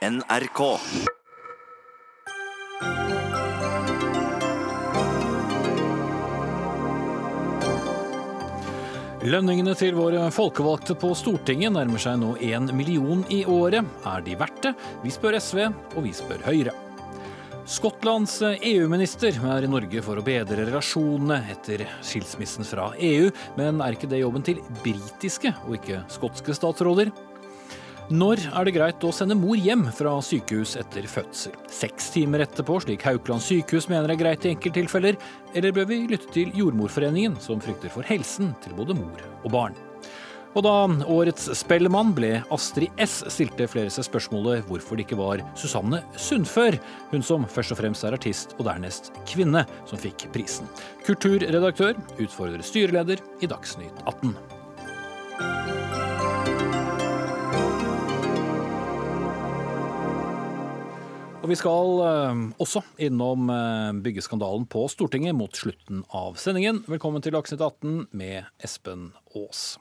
NRK. Lønningene til våre folkevalgte på Stortinget nærmer seg nå én million i året. Er de verdt det? Vi spør SV, og vi spør Høyre. Skottlands EU-minister er i Norge for å bedre relasjonene etter skilsmissen fra EU, men er ikke det jobben til britiske og ikke skotske statsråder? Når er det greit å sende mor hjem fra sykehus etter fødsel? Seks timer etterpå, slik Haukeland sykehus mener er greit i enkelttilfeller, eller bør vi lytte til Jordmorforeningen, som frykter for helsen til både mor og barn? Og da årets Spellemann ble Astrid S, stilte flere seg spørsmålet hvorfor det ikke var Susanne Sundfør, hun som først og fremst er artist og dernest kvinne, som fikk prisen. Kulturredaktør utfordrer styreleder i Dagsnytt 18. vi skal eh, også innom eh, byggeskandalen på Stortinget mot slutten av sendingen. Velkommen til Dagsnytt 18 med Espen Aas.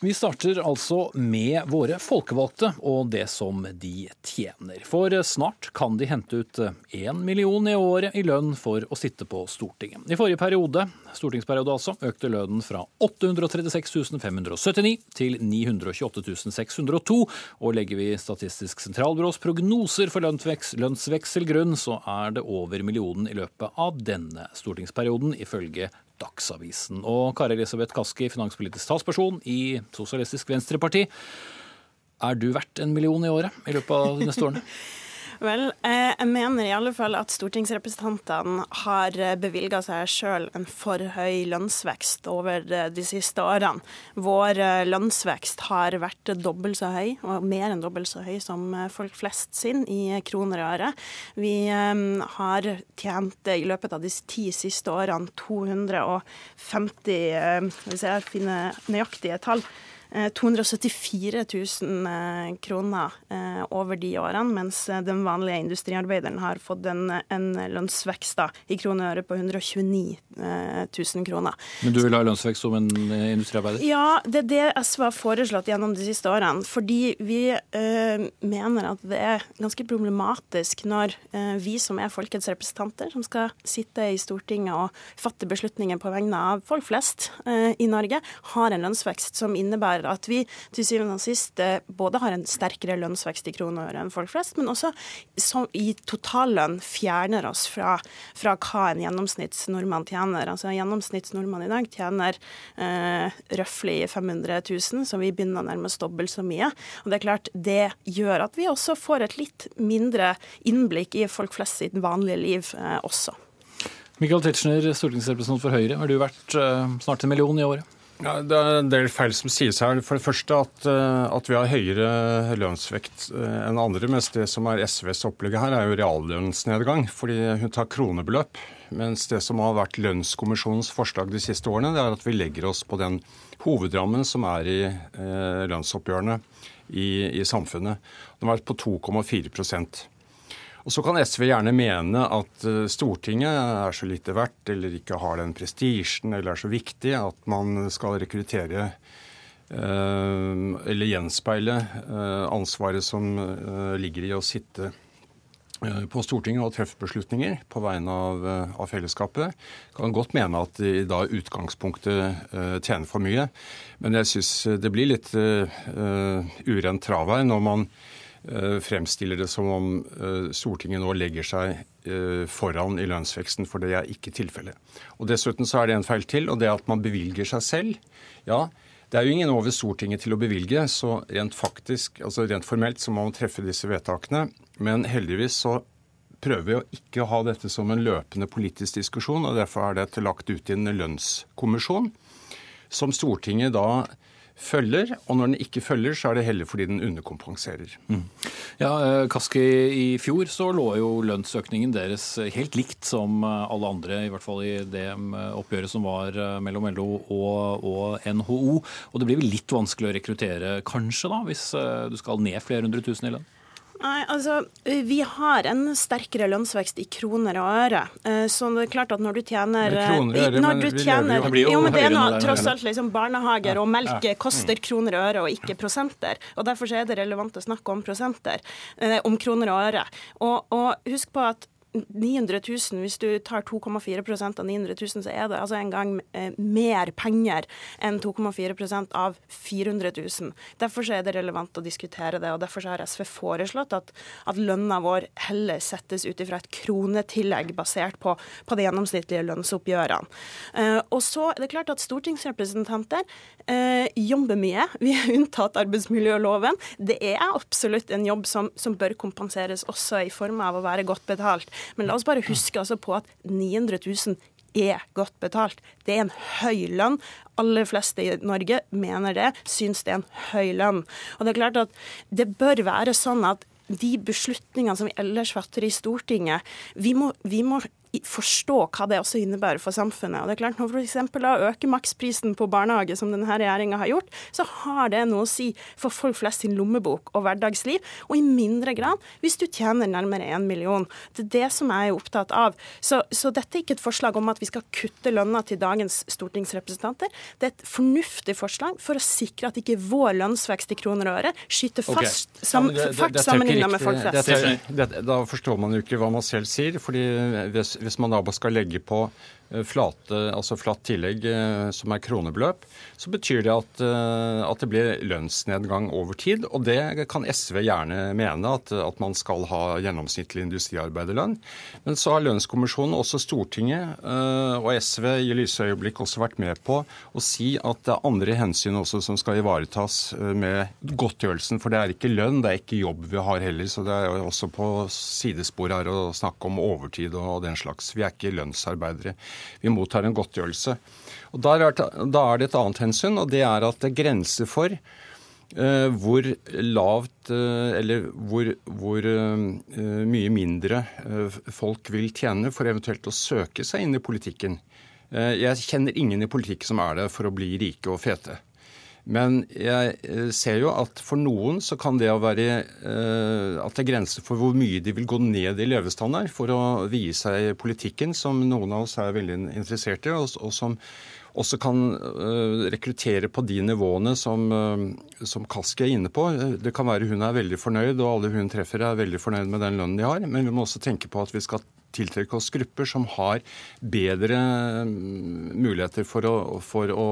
Vi starter altså med våre folkevalgte og det som de tjener. For snart kan de hente ut én million i året i lønn for å sitte på Stortinget. I forrige periode, stortingsperiode altså, økte lønnen fra 836 579 til 928 602. Og legger vi Statistisk sentralbyrås prognoser for lønnsvekselgrunn, så er det over millionen i løpet av denne stortingsperioden, ifølge Dagsavisen. Og Kari Elisabeth Kaski, finanspolitisk talsperson i Sosialistisk Venstreparti. Er du verdt en million i året i løpet av de neste årene? Vel, eh, jeg mener i alle fall at stortingsrepresentantene har eh, bevilga seg sjøl en for høy lønnsvekst over eh, de siste årene. Vår lønnsvekst har vært dobbelt så høy, og mer enn dobbelt så høy som folk flest sin i kroner og øre. Vi har tjent i løpet av de ti siste årene 250 Hvis jeg finner nøyaktige tall 274 eh, 000 eh, kroner eh, over de årene, mens den vanlige industriarbeideren har fått en, en lønnsvekst da, i kroner og øre på 129 000 kroner. Men du vil ha lønnsvekst som en industriarbeider? Ja, det er det SV har foreslått gjennom de siste årene. Fordi vi eh, mener at det er ganske problematisk når eh, vi som er folkets representanter, som skal sitte i Stortinget og fatte beslutninger på vegne av folk flest eh, i Norge, har en lønnsvekst som innebærer innebærer at vi til syvende og sist eh, både har en sterkere lønnsvekst i kroner enn folk flest, men også i totallønn fjerner oss fra, fra hva en gjennomsnittsnordmann tjener. Altså En gjennomsnittsnordmann i dag tjener eh, røftlig 500 000, så vi begynner nærmest dobbelt så mye. Og Det er klart, det gjør at vi også får et litt mindre innblikk i folk flest sitt vanlige liv eh, også. Michael Tetzschner, stortingsrepresentant for Høyre. Har du vært eh, snart en million i året? Ja, det er en del feil som sies her. For det første at, eh, at vi har høyere lønnsvekt eh, enn andre. Mens det som er SVs opplegg her, er jo reallønnsnedgang. Fordi hun tar kronebeløp. Mens det som har vært lønnskommisjonens forslag de siste årene, det er at vi legger oss på den hovedrammen som er i eh, lønnsoppgjørene i, i samfunnet. Den har vært på 2,4 og Så kan SV gjerne mene at eh, Stortinget er så lite verdt, eller ikke har den prestisjen, eller er så viktig at man skal rekruttere eh, eller gjenspeile eh, ansvaret som ligger i å sitte på Stortinget og treffe beslutninger på vegne av, av fellesskapet. Kan godt mene at de da i utgangspunktet tjener for mye. Men jeg syns det blir litt urent travær når man fremstiller det som om eh, Stortinget nå legger seg eh, foran i lønnsveksten, for det er ikke tilfellet. Og Dessuten så er det en feil til, og det er at man bevilger seg selv. Ja, det er jo ingen over Stortinget til å bevilge, så rent faktisk, altså rent formelt så må man treffe disse vedtakene. Men heldigvis så prøver vi å ikke ha dette som en løpende politisk diskusjon, og derfor er dette lagt ut i en lønnskommisjon, som Stortinget da følger, og når den ikke følger, så er det heller fordi den underkompenserer. Mm. Ja, eh, Kaski, i fjor så lå jo lønnsøkningen deres helt likt som eh, alle andre, i hvert fall i det eh, oppgjøret som var mellom LO og, og NHO. Og det blir vel litt vanskelig å rekruttere, kanskje, da, hvis du skal ned flere hundre tusen i lønn? Nei, altså, Vi har en sterkere lønnsvekst i kroner og øre. Eh, så det er klart at når du tjener kroner og øre, når men du tjener, lever jo- jo, men det er noe, tross alt liksom Barnehager og melk koster kroner og øre og ikke prosenter. og Derfor er det relevant å snakke om prosenter, eh, om kroner og øre. Og, og husk på at 900 000, Hvis du tar 2,4 av 900 000, så er det altså en gang eh, mer penger enn 2,4 av 400 000. Derfor er det relevant å diskutere det, og derfor har SV foreslått at, at lønna vår heller settes ut ifra et kronetillegg basert på, på de gjennomsnittlige lønnsoppgjørene. Uh, og så er det klart at stortingsrepresentanter uh, jobber mye. Vi er unntatt arbeidsmiljøloven. Det er absolutt en jobb som, som bør kompenseres også i form av å være godt betalt. Men la oss bare huske altså på at 900 000 er godt betalt. Det er en høy lønn. Aller fleste i Norge mener det, syns det er en høy lønn. Og det er klart at det bør være sånn at de beslutningene som vi ellers fatter i Stortinget, vi må, vi må forstå hva det også innebærer for samfunnet. Og det er klart, Når f.eks. å øker maksprisen på barnehage, som denne regjeringa har gjort, så har det noe å si for folk flest sin lommebok og hverdagsliv, og i mindre grad hvis du tjener nærmere én million. Det er det som jeg er opptatt av. Så, så dette er ikke et forslag om at vi skal kutte lønna til dagens stortingsrepresentanter. Det er et fornuftig forslag for å sikre at ikke vår lønnsvekst i kroner og øre skyter fast fast sam, fart sammenlignet med folk flest. Da forstår man jo ikke hva man selv sier. fordi hvis, hvis man da skal legge på flate, altså flatt tillegg eh, som er kronebeløp, så betyr det at, eh, at det blir lønnsnedgang over tid. Og det kan SV gjerne mene, at, at man skal ha gjennomsnittlig industriarbeiderlønn. Men så har lønnskommisjonen, også Stortinget eh, og SV i lyse øyeblikk også vært med på å si at det er andre hensyn også som skal ivaretas eh, med godtgjørelsen. For det er ikke lønn, det er ikke jobb vi har heller. Så det er også på sidespor her å snakke om overtid og den slags. Vi er ikke lønnsarbeidere. Vi mottar en godtgjørelse. Og Da er det et annet hensyn, og det er at det er grenser for Uh, hvor lavt uh, eller hvor, hvor uh, mye mindre folk vil tjene for eventuelt å søke seg inn i politikken. Jeg kjenner ingen i politikken som er det for å bli rike og fete. Men jeg eh, ser jo at for noen så kan det å være eh, at det er grenser for hvor mye de vil gå ned i levestandard for å vie seg politikken, som noen av oss er veldig interessert i, og, som også kan eh, rekruttere på de nivåene som, som Kaski er inne på. Det kan være hun er veldig fornøyd, og alle hun treffer er veldig fornøyd med den lønnen de har, men vi må også tenke på at vi skal tiltrekke oss grupper som har bedre mm, muligheter for å, for å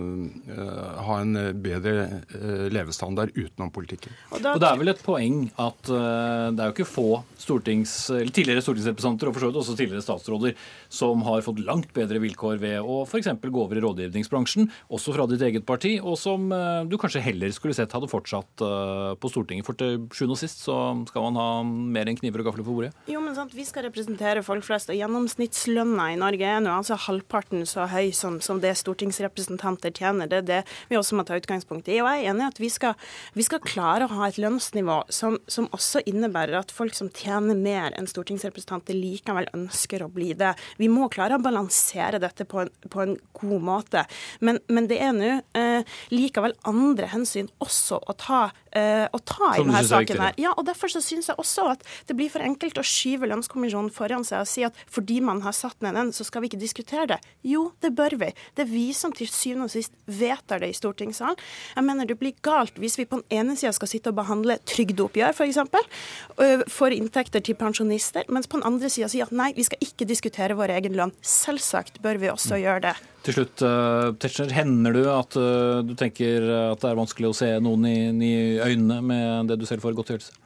uh, ha en bedre uh, levestandard utenom politikken. Og da, Og det er vel et poeng at uh, det er jo ikke få stortings, eller tidligere stortingsrepresentanter og for så vidt også tidligere statsråder som har fått langt bedre vilkår ved å f.eks. gå over i rådgivningsbransjen, også fra ditt eget parti, og som eh, du kanskje heller skulle sett hadde fortsatt eh, på Stortinget. For til sjuende og sist så skal man ha mer enn kniver og gafler på bordet. Jo, men sant, Vi skal representere folk flest, og gjennomsnittslønna i Norge er nå altså halvparten så høy som, som det stortingsrepresentanter tjener. Det er det vi også må ta utgangspunkt i. Og jeg er enig i at vi skal, vi skal klare å ha et lønnsnivå som, som også innebærer at folk som tjener mer enn stortingsrepresentanter, likevel ønsker å bli det. Vi må klare å balansere dette på en, på en god måte. Men, men det er nå eh, likevel andre hensyn også å ta, å ta i denne saken her. Ja, og Derfor så syns jeg også at det blir for enkelt å skyve lønnskommisjonen foran seg og si at fordi man har satt ned den, så skal vi ikke diskutere det. Jo, det bør vi. Det er vi som til syvende og sist vedtar det i stortingssalen. Jeg mener det blir galt hvis vi på den ene sida skal sitte og behandle trygdeoppgjør, f.eks., for, for inntekter til pensjonister, mens på den andre sida sier at nei, vi skal ikke diskutere vår egen lønn. Selvsagt bør vi også gjøre det. Til slutt, uh, Tetzschner, hender du at eh, du tenker at det er vanskelig å se noen i, i øynene med det du selv får godtgjørelse?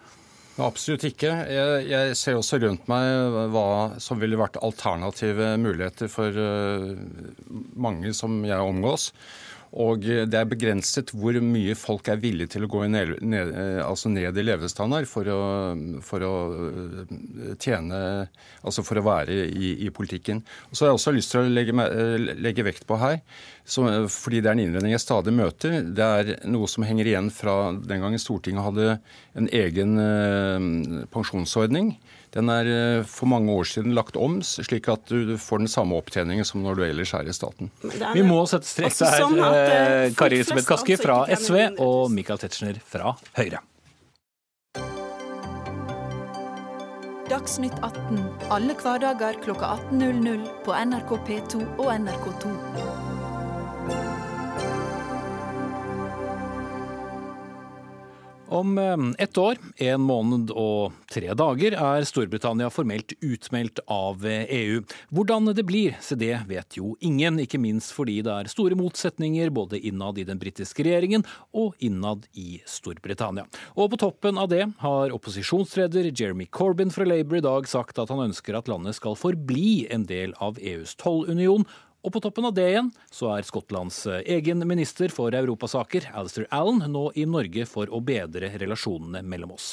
Absolutt ikke. Jeg, jeg ser også rundt meg hva som ville vært alternative muligheter for uh, mange som jeg omgås. Og det er begrenset hvor mye folk er villige til å gå ned, ned, altså ned i levestandard for å, for å tjene Altså for å være i, i, politikken. Og så har jeg også lyst til å legge, legge vekt på her, som, fordi det er en innvending jeg stadig møter. Det er noe som henger igjen fra den gangen Stortinget hadde en egen eh, pensjonsordning. Den er for mange år siden lagt om, slik at du får den samme opptjeningen som når du ellers er i staten. Vi må sette strek her. sånn at, eh, Kari Elisabeth Kaski altså fra SV og Michael Tetzschner fra Høyre. Dagsnytt 18 alle hverdager klokka 18.00 på NRK P2 og NRK2. Om eh, ett år, en måned og tre dager, er Storbritannia formelt utmeldt av EU. Hvordan det blir, se det vet jo ingen, ikke minst fordi det er store motsetninger både innad i den britiske regjeringen og innad i Storbritannia. Og på toppen av det har opposisjonsleder Jeremy Corbyn fra Labour i dag sagt at han ønsker at landet skal forbli en del av EUs tollunion, og på toppen av det igjen så er Skottlands eh, egen minister for europasaker, Alistair Allen, nå i Norge for å bedre relasjonene mellom oss.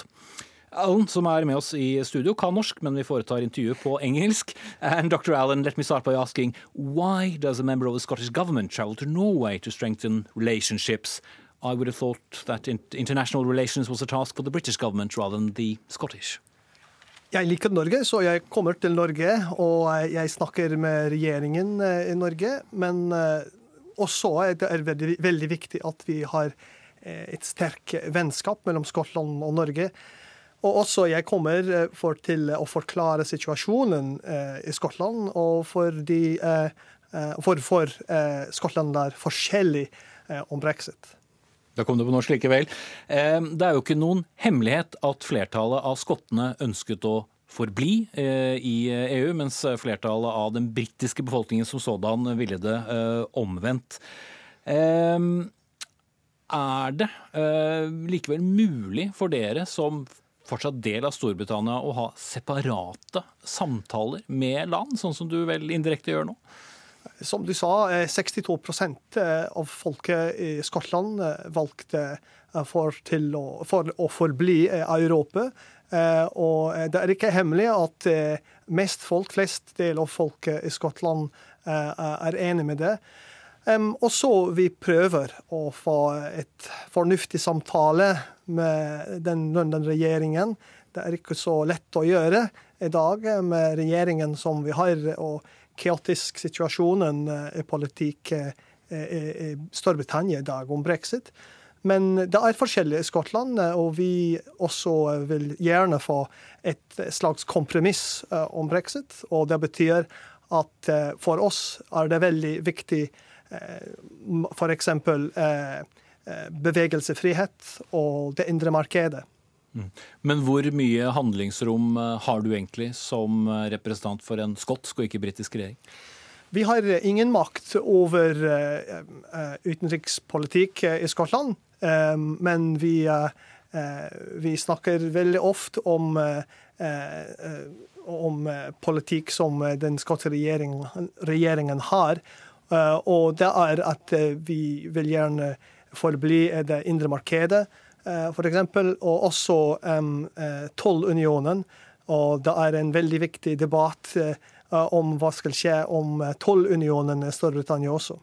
Allen, som er med oss i studio, kan norsk, men vi foretar intervjuet på engelsk. And Dr. Allen, let me start by asking, why does a member of the Scottish government travel to Norway to strengthen relationships? I would have thought that international relations was a task for the British government rather than the Scottish. Jeg liker Norge, så jeg kommer til Norge, og jeg snakker med regjeringen eh, i Norge. Men eh, også er det veldig, veldig viktig at vi har eh, et sterkt vennskap mellom Skottland og Norge. Og også jeg kommer for til å forklare situasjonen i Skottland, og for, for Skottland er forskjellig om brexit. Da kom det på norsk likevel. Eh, det er jo ikke noen hemmelighet at flertallet av skottene ønsket å forbli eh, i EU, mens flertallet av den britiske befolkningen som sådan ville det eh, omvendt. Er det likevel mulig for dere som fortsatt del av Storbritannia å ha separate samtaler med land, sånn som du vel indirekte gjør nå? Som du sa, 62 eh, av folket i Skottland eh, valgte eh, for, å, for å forbli Europa. Og det er ikke hemmelig at mest folk, flest del av folket i Skottland er enig med det. Og så vi prøver å få et fornuftig samtale med den, London-regjeringen. Det er ikke så lett å gjøre i dag med regjeringen som vi har. og kaotisk situasjonen eh, i politikk eh, i Storbritannia i dag om brexit. Men det er forskjellig i Skottland, eh, og vi også vil gjerne få et slags kompromiss om brexit. Og det betyr at for oss er det veldig viktig f.eks. bevegelsesfrihet og det indre markedet. Mm. Men hvor mye handlingsrom eh, har du egentlig som eh, representant for en skotsk og ikke britisk regjering? Vi har ingen makt over uh, utenrikspolitikk i Skottland, men vi, vi, snakker veldig ofte om, om politikk som den skotske regjeringen, regjeringen har. og det er at vi vil gjerne forbli det indre markedet. Eh, f.eks., og også um, tollunionen. Og det er en veldig viktig debatt uh, om hva skal skje om tollunionen i Storbritannia også.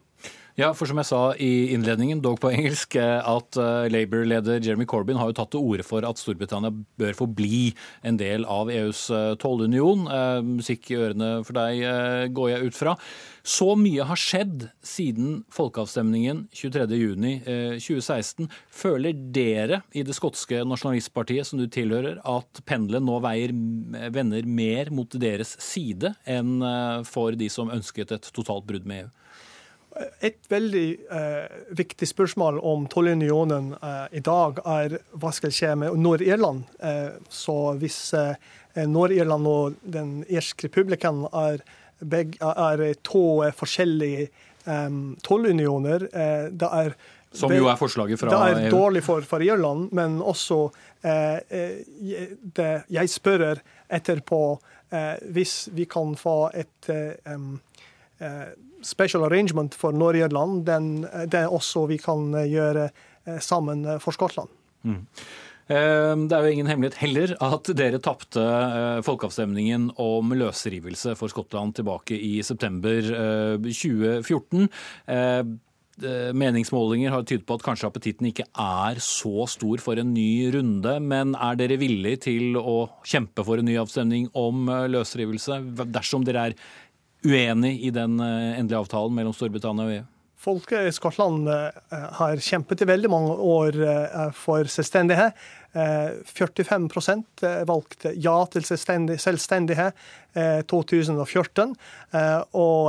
Ja, for som jeg sa i innledningen, dog på engelsk, at Labour-leder Jeremy Corbyn har jo tatt til orde for at Storbritannia bør forbli en del av EUs tollunion. Musikk i ørene for deg, går jeg ut fra. Så mye har skjedd siden folkeavstemningen 23.6.2016. Eh, Føler dere i det skotske nasjonalistpartiet som du tilhører, at pendelen nå veier, vender mer mot deres side enn eh, for de som ønsket et totalt brudd med EU? Et veldig eh, viktig spørsmål om tollunionen eh, i dag er hva skal skje med Nord-Irland. Eh, så hvis eh, Nord-Irland og den irske republikken er begge er to forskjellige um, tollunioner. Eh, det er som jo er forslaget fra EU. Det er dårlig for, for Irland, men også eh, eh, det, Jeg spør etterpå eh, hvis vi kan få et um, special arrangement for Nord-Irland, det er også vi kan gjøre sammen for Skottland. Mm. Ehm, det er jo ingen hemmelighet heller at dere tapte eh, folkeavstemningen om løsrivelse for Skottland tilbake i september 2014. Eh, ehm, meningsmålinger har tydet på at kanskje appetitten ikke er så stor for en ny runde. Men er dere villige til å kjempe for en ny avstemning om eh, løsrivelse, dersom dere er uenig i den endelige avtalen mellom Storbritannia og EU? Folket i Skottland har kjempet i veldig mange år for selvstendighet. 45% valgte ja til selvstendighet 2014. Og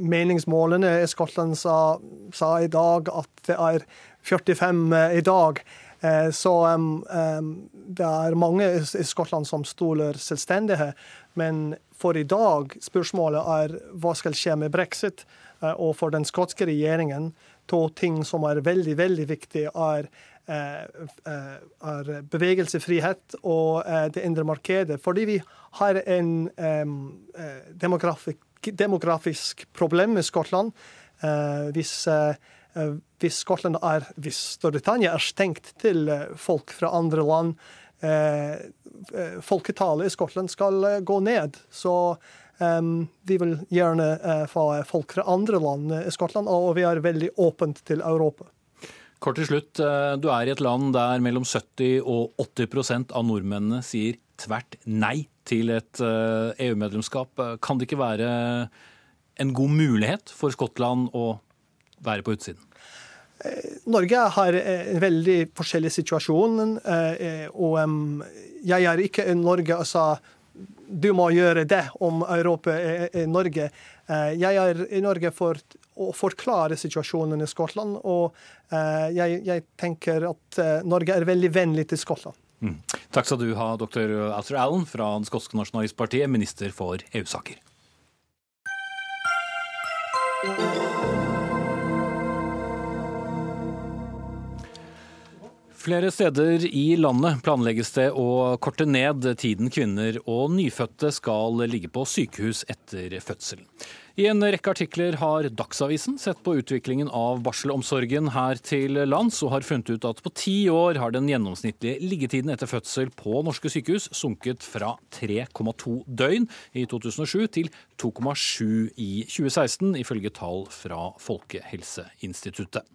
meningsmålene i Skottland sa, sa i dag at det er 45 i dag. Eh, så det er mange i Skottland som stoler selvstendighet. Men for i dag, spørsmålet er hva skal skje med brexit. Uh, og for den skotske regjeringen, to ting som er veldig, veldig viktige, er, uh, er bevegelsesfrihet og det indre markedet. Fordi vi har en demografisk, demografisk problem med Skottland. hvis Eh, hvis Skottland er, hvis Storbritannia er stengt til eh, folk fra andre land, eh, folketallet i Skottland skal gå ned. Så vi vil gjerne få folk fra andre land i Skottland, og vi er veldig åpent til Europa. Kort til slutt, du er i et land der mellom 70 og 80 av nordmennene sier tvert nei til et EU-medlemskap. Kan det ikke være en god mulighet for Skottland å være på utsiden? Eh, Norge har eh, en veldig forskjellig situasjon. Eh, og jeg er ikke i Norge og sa du må gjøre det om Europa er Norge. Jeg er i Norge for å forklare situasjonen i Skottland, og jeg, jeg tenker at Norge er veldig vennlig til Skottland. Mm. Takk skal du ha, dr. Arthur Allen fra det skotske nasjonalistpartiet, minister for EU-saker. Flere steder i landet planlegges det å korte ned tiden kvinner og nyfødte skal ligge på sykehus etter fødsel. I en rekke artikler har Dagsavisen sett på utviklingen av barselomsorgen her til lands, og har funnet ut at på ti år har den gjennomsnittlige liggetiden etter fødsel på norske sykehus sunket fra 3,2 døgn i 2007 til 2,7 i 2016, ifølge tall fra Folkehelseinstituttet.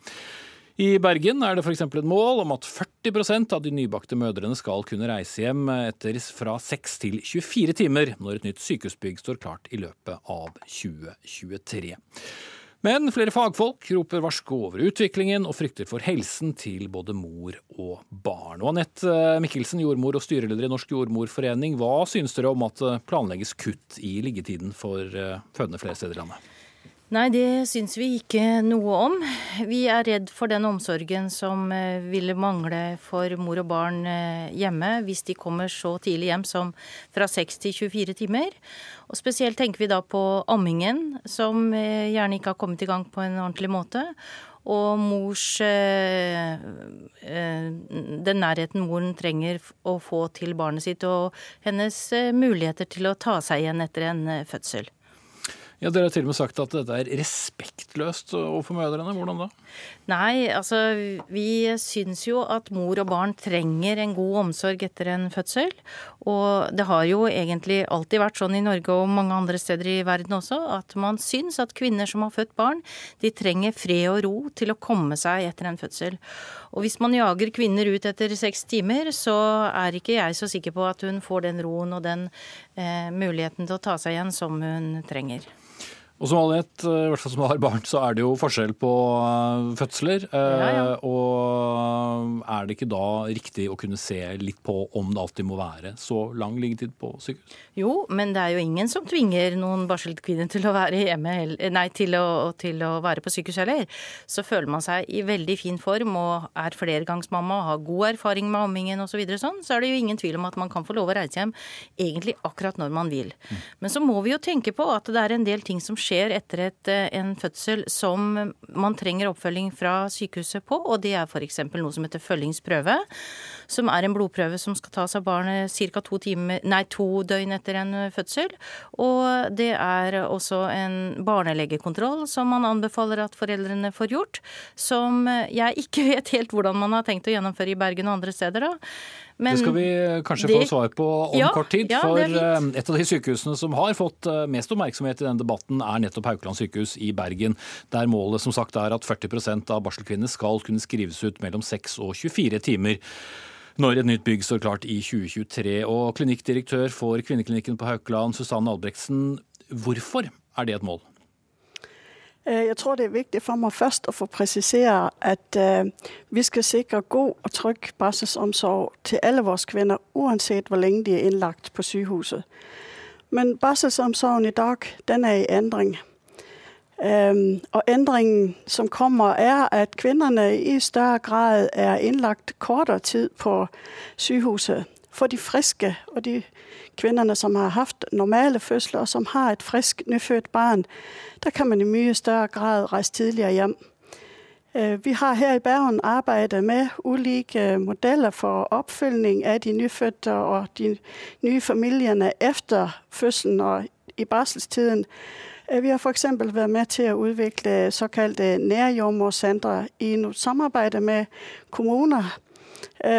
I Bergen er det f.eks. et mål om at 40% av de nybakte mødrene skal kunne reise hjem etter fra 6 til 24 timer når et nytt sykehusbygg står klart i løpet av 2023. Men flere fagfolk roper varsko over utviklingen og frykter for helsen til både mor og barn. Og Anette Mikkelsen, jordmor og styreleder i Norsk jordmorforening, hva synes dere om at det planlegges kutt i liggetiden for eh, fødende flere steder i landet? Nei, det syns vi ikke noe om. Vi er redd for den omsorgen som eh, ville mangle for mor og barn eh, hjemme hvis de kommer så tidlig hjem som fra 6 til 24 timer. Og spesielt tenker vi da på ammingen, som eh, gjerne ikke har kommet i gang på en ordentlig måte. Og mors Den nærheten moren trenger å få til barnet sitt, og hennes muligheter til å ta seg igjen etter en fødsel. Ja, Dere har til og med sagt at dette er respektløst overfor mødrene. Hvordan da? Nei, altså vi syns jo at mor og barn trenger en god omsorg etter en fødsel. Og det har jo egentlig alltid vært sånn i Norge og mange andre steder i verden også, at man syns at kvinner som har født barn, de trenger fred og ro til å komme seg etter en fødsel. Og hvis man jager kvinner ut etter seks timer, så er ikke jeg så sikker på at hun får den roen og den eh, muligheten til å ta seg igjen som hun trenger. Og som alle vet, eh, i hvert fall som har barn, så er det jo forskjell på eh, fødsler. Ja, ja. Eh, og er det ikke da riktig å kunne se litt på om det alltid må være så lang liggetid på sykehus? Jo, men det er jo ingen som tvinger noen barselkvinner til å være hjemme, nei, til å, til å være på sykehus heller. Så føler man seg i veldig fin form og er flergangsmamma og har god erfaring med ammingen osv., så, videre, sånn, så er det jo ingen tvil om at man kan få lov å reise hjem egentlig akkurat når man vil. Mm. Men så må vi jo tenke på at det er en del ting som skjer skjer etter et, eh, en fødsel som man trenger oppfølging fra sykehuset på, og det er f.eks. noe som heter følgingsprøve. Som er en blodprøve som skal tas av barnet ca. To, to døgn etter en fødsel. Og det er også en barnelegekontroll som man anbefaler at foreldrene får gjort. Som jeg ikke vet helt hvordan man har tenkt å gjennomføre i Bergen og andre steder. da. Men det skal vi kanskje det, få svar på om ja, kort tid. Ja, for eh, et av de sykehusene som har fått eh, mest oppmerksomhet i denne debatten, er nettopp Haukeland sykehus i Bergen. Der målet som sagt er at 40% av barselkvinner skal kunne skrives ut mellom 6 og 24 timer når et nytt bygg står klart i 2023. Og klinikkdirektør for kvinneklinikken på Haukeland, Susanne Albrektsen, hvorfor er det et mål? Øh, jeg tror det er viktig for meg først å få presisere at uh, vi skal sikre god og trygg barselsomsorg til alle våre kvinner, uansett hvor lenge de er innlagt på sykehuset. Men barselsomsorgen i dag den er i endring. Um, og endringen som kommer, er at kvinnene i større grad er innlagt kortere tid på sykehuset. For de friske og de kvinnene som har hatt normale fødsler, og som har et friskt nyfødt barn, der kan man i mye større grad reise tidligere hjem. Øh, vi har her i Bergen arbeidet med ulike modeller for oppfølging av de nyfødte og de nye familiene etter fødselen og i barselstiden. Øh, vi har f.eks. vært med til å utvikle såkalte nærjordmorsentre i samarbeid med kommuner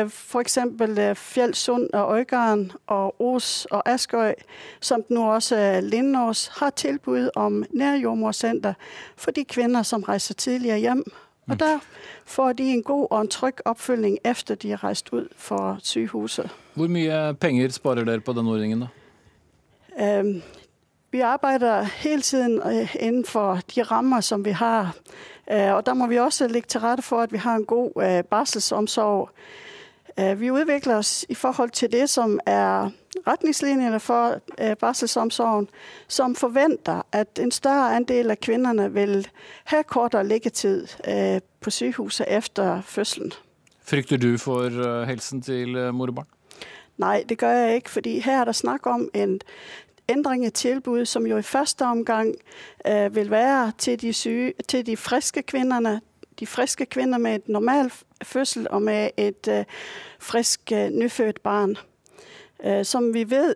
F.eks. Øh, Fjellsund og Øygarden og Os og Askøy, samt nå også Lindås, har tilbud om nærjordmorsenter for de kvinner som reiser tidligere hjem. Og mm. der får de en god og en trygg oppfølging etter de har reist ut fra sykehuset. Hvor mye penger sparer dere på den ordningen, da? Vi arbeider hele tiden innenfor de rammer som vi har. Og da må vi også legge til rette for at vi har en god barselsomsorg. Øh, vi utvikler oss i forhold til det som er retningslinjene for øh, barselsomsorgen, som forventer at en større andel av kvinnene vil ha kortere liggetid øh, på sykehuset etter fødselen. Frykter du for helsen til mor og barn? Nei, det gjør jeg ikke. fordi her er det snakk om en endring i tilbud som jo i første omgang vil være til de, syge, til de friske kvinnene, de friske kvinner med et normal fødsel og med et uh, frisk uh, nyfødt barn. Uh, som vi vet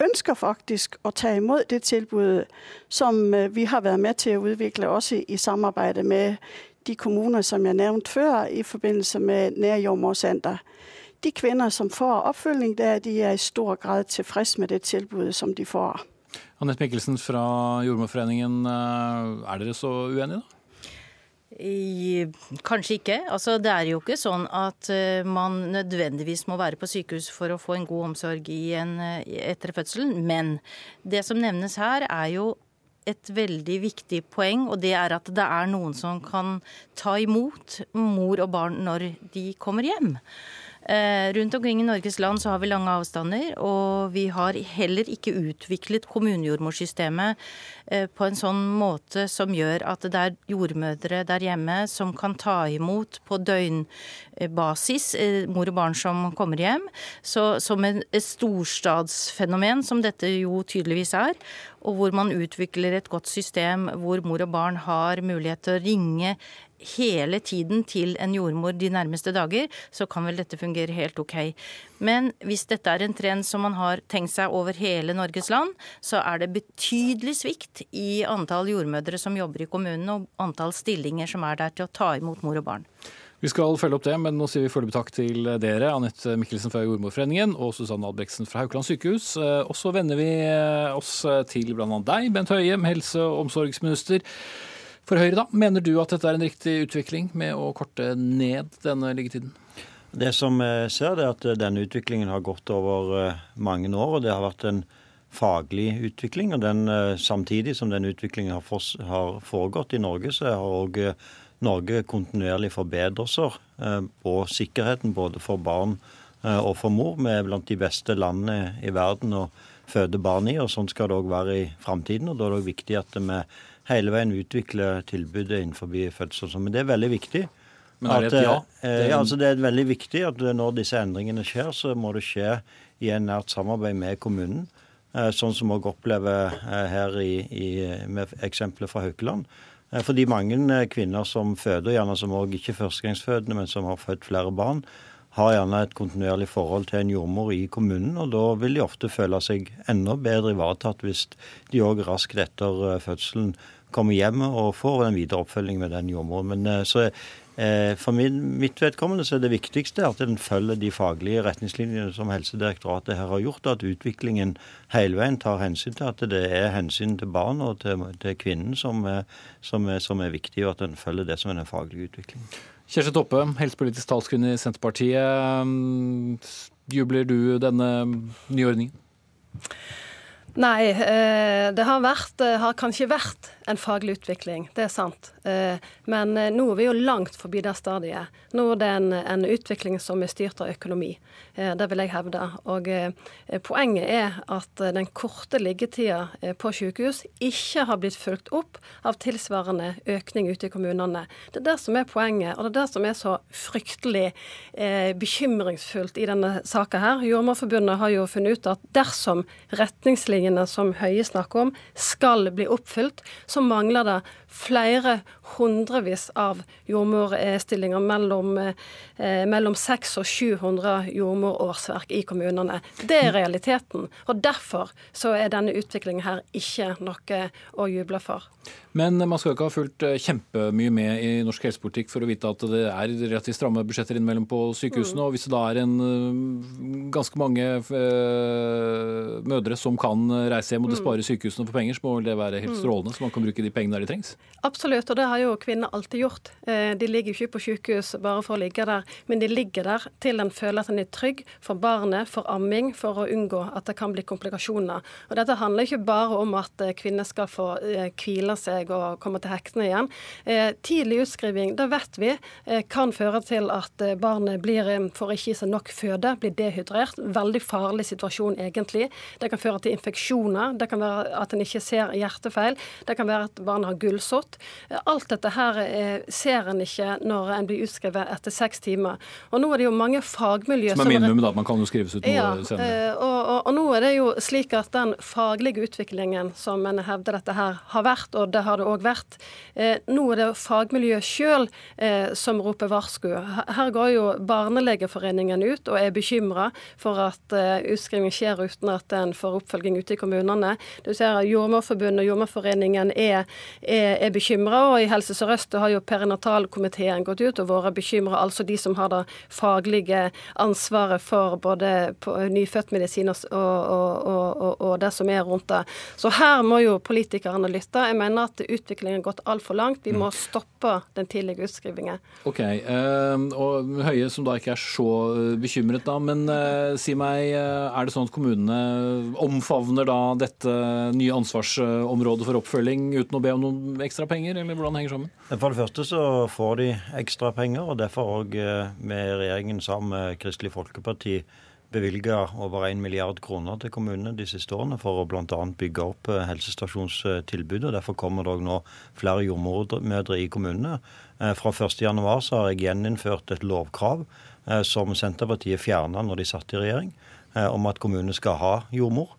ønsker faktisk å ta imot det tilbudet som vi har vært med til å utvikle også i, samarbeid med de kommuner som jeg nevnte før i forbindelse med nærjordmorsenter. De kvinner som får oppfølging der, de er i stor grad tilfreds med det tilbudet som de får. Anette Mikkelsen fra Jordmorforeningen, er dere så uenige, da? I, kanskje ikke. Altså, det er jo ikke sånn at uh, man nødvendigvis må være på sykehus for å få en god omsorg en, etter fødselen. Men det som nevnes her, er jo et veldig viktig poeng, og det er at det er noen som kan ta imot mor og barn når de kommer hjem. Eh, rundt omkring i Norges land så har vi lange avstander, og vi har heller ikke utviklet kommunejordmorsystemet eh, på en sånn måte som gjør at det er jordmødre der hjemme som kan ta imot på døgnbasis eh, mor og barn som kommer hjem. Så som et storstadsfenomen, som dette jo tydeligvis er, og hvor man utvikler et godt system hvor mor og barn har mulighet til å ringe hele tiden til en jordmor de nærmeste dager, så kan vel dette fungere helt ok. Men hvis dette er en trend som man har tenkt seg over hele Norges land, så er det betydelig svikt i antall jordmødre som jobber i kommunene, og antall stillinger som er der til å ta imot mor og barn. Vi skal følge opp det, men nå sier vi foreløpig takk til dere, Anette Mikkelsen fra Jordmorforeningen og Susanne Albrektsen fra Haukeland sykehus. Og så vender vi oss til bl.a. deg, Bent Høie, helse- og omsorgsminister. For Høyre, da, mener du at dette er en riktig utvikling med å korte ned denne liggetiden? Det som jeg ser, er at denne utviklingen har gått over eh, mange år. og Det har vært en faglig utvikling. og den, eh, Samtidig som den utviklingen har foregått i Norge, så har eh, Norge kontinuerlig forbedrelser på sikkerheten både for barn og for mor. Vi er blant de beste landene i verden å føde barn i, og sånn skal det òg være i framtiden. Da er det òg viktig at vi hele veien utvikle tilbudet innenfor fødsel. Men det er veldig viktig. Men er det et ja? Eh, ja, altså Det er veldig viktig at når disse endringene skjer, så må det skje i en nært samarbeid med kommunen. Eh, sånn som vi opplever eh, her i, i, med eksempelet fra Haukeland. Fordi mange kvinner som føder, gjerne som òg ikke førstegangsfødende, men som har født flere barn, har gjerne et kontinuerlig forhold til en jordmor i kommunen. Og da vil de ofte føle seg enda bedre ivaretatt hvis de òg raskt etter fødselen kommer hjem og får en videre oppfølging med den jordmoren. Men eh, så eh, for mitt vedkommende så er det viktigste at en følger de faglige retningslinjene som Helsedirektoratet her har gjort, at utviklingen hele veien tar hensyn til at det er hensyn til barn og til, til kvinnen som, som, som, er viktig, og at en følger det som er den faglige utviklingen. Kjersti Toppe, helsepolitisk talskvinne i Senterpartiet. Jubler du denne nyordningen? Nei, eh, det har, vært, eh, har, kanskje vært en faglig utvikling, det er sant. Eh, men nå er vi jo langt forbi det stadiet. Nå er det en, en utvikling som er styrt av økonomi. Det vil jeg hevde. Og poenget er at den korte liggetida på sykehus ikke har blitt fulgt opp av tilsvarende økning ute i kommunene. Det er det som er poenget, og det er det som er så fryktelig bekymringsfullt i denne saka her. Jordmorforbundet har jo funnet ut at dersom retningslinjer målsettingene som Høie snakker om, skal bli oppfylt, så mangler det flere hundrevis av jordmorstillinger. Mellom, eh, mellom 600 og 700 jordmorårsverk i kommunene. Det er realiteten. Og derfor så er denne utviklingen her ikke noe å juble for. Men man skal ikke ha fulgt eh, kjempemye med i norsk helsepolitikk for å vite at det er relativt stramme budsjetter innimellom på sykehusene. Mm. Og hvis det da er en eh, ganske mange mødre som kan reise hjem og det mm. sparer sykehusene for penger, så må det være helt mm. strålende, så man kan bruke de pengene der de trengs? Absolutt, og det har jo kvinner alltid gjort. Eh, de ligger ikke på sykehus bare for å ligge der, men de ligger der til en føler at en er trygg for barnet, for amming, for å unngå at det kan bli komplikasjoner. Og Dette handler ikke bare om at eh, kvinner skal få eh, hvile seg og komme til hektene igjen. Tidlig utskriving, det vet vi, kan føre til at barnet blir, får ikke i seg nok føde, blir dehydrert. Veldig farlig situasjon egentlig. Det kan føre til infeksjoner, det kan være at en ikke ser hjertefeil, det kan være at barnet har gulsott godt. Alt dette her eh, ser en ikke når en blir utskrevet etter seks timer. Og nå er det jo mange fagmiljøer som er minimum, da. Man kan jo skrives ut noe ja, senere. Eh, og, og, og, nå er det jo slik at den faglige utviklingen som en hevder dette her har vært, og det har det òg vært, eh, nå er det fagmiljøet sjøl som roper varsku. Her går jo Barnelegeforeningen ut og er bekymra for at utskriving skjer uten at en får oppfølging ute i kommunene. Du ser Jordmorforbundet og Jordmorforeningen er, er, er bekymra, og i Helse Sør-Øst har jo perinatalkomiteen gått ut og vært bekymra, altså de som har det faglige ansvaret for både nyfødtmedisin og, og, og, og, det som er rundt det. Så her må jo politikerne lytte. Jeg mener at utviklingen har gått altfor langt. Vi må mm. stoppe den tidlige utskrivingen. Ok, uh, og Høie som da ikke er så eh, bekymret, da, men uh, si meg, er det sånn at kommunene omfavner da dette nye ansvarsområdet for oppfølging uten å be om noen ekstra penger, eller hvordan henger sammen? For det første så får de ekstra penger, og derfor òg eh, med regjeringen sammen med Kristelig Folkeparti bevilga over 1 milliard kroner til kommunene de siste årene for å bl.a. bygge opp eh, helsestasjonstilbudet. Derfor kommer det nå flere jordmødre i kommunene. Eh, fra 1.1 så har jeg gjeninnført et lovkrav som Senterpartiet fjerna når de satt i regjering, om at kommunene skal ha jordmor.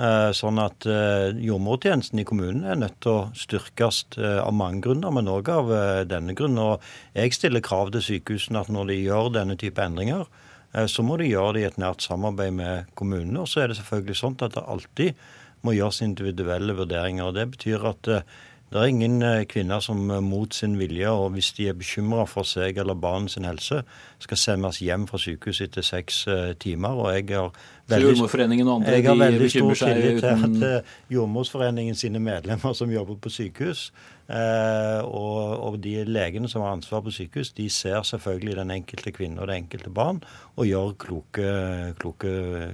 Eh, sånn at eh, jordmortjenesten i kommunen er nødt til å styrkes eh, av mange grunner, men òg av denne grunn. Og jeg stiller krav til sykehusene at når de gjør denne type endringer, så må de gjøre det i et nært samarbeid med kommunene. Og så er det selvfølgelig sånn at det alltid må gjøres individuelle vurderinger. og Det betyr at det er ingen kvinner som mot sin vilje, og hvis de er bekymra for seg eller barnet sin helse, skal sendes hjem fra sykehuset etter seks timer. og jeg har Veldig, Jordmorforeningen og andre jeg har veldig stor tillit til at Jordmorsforeningen sine medlemmer som jobber på sykehus, og, og, de legene som har ansvar på sykehus, de ser selvfølgelig den enkelte kvinne og det enkelte barn og gjør kloke, kloke,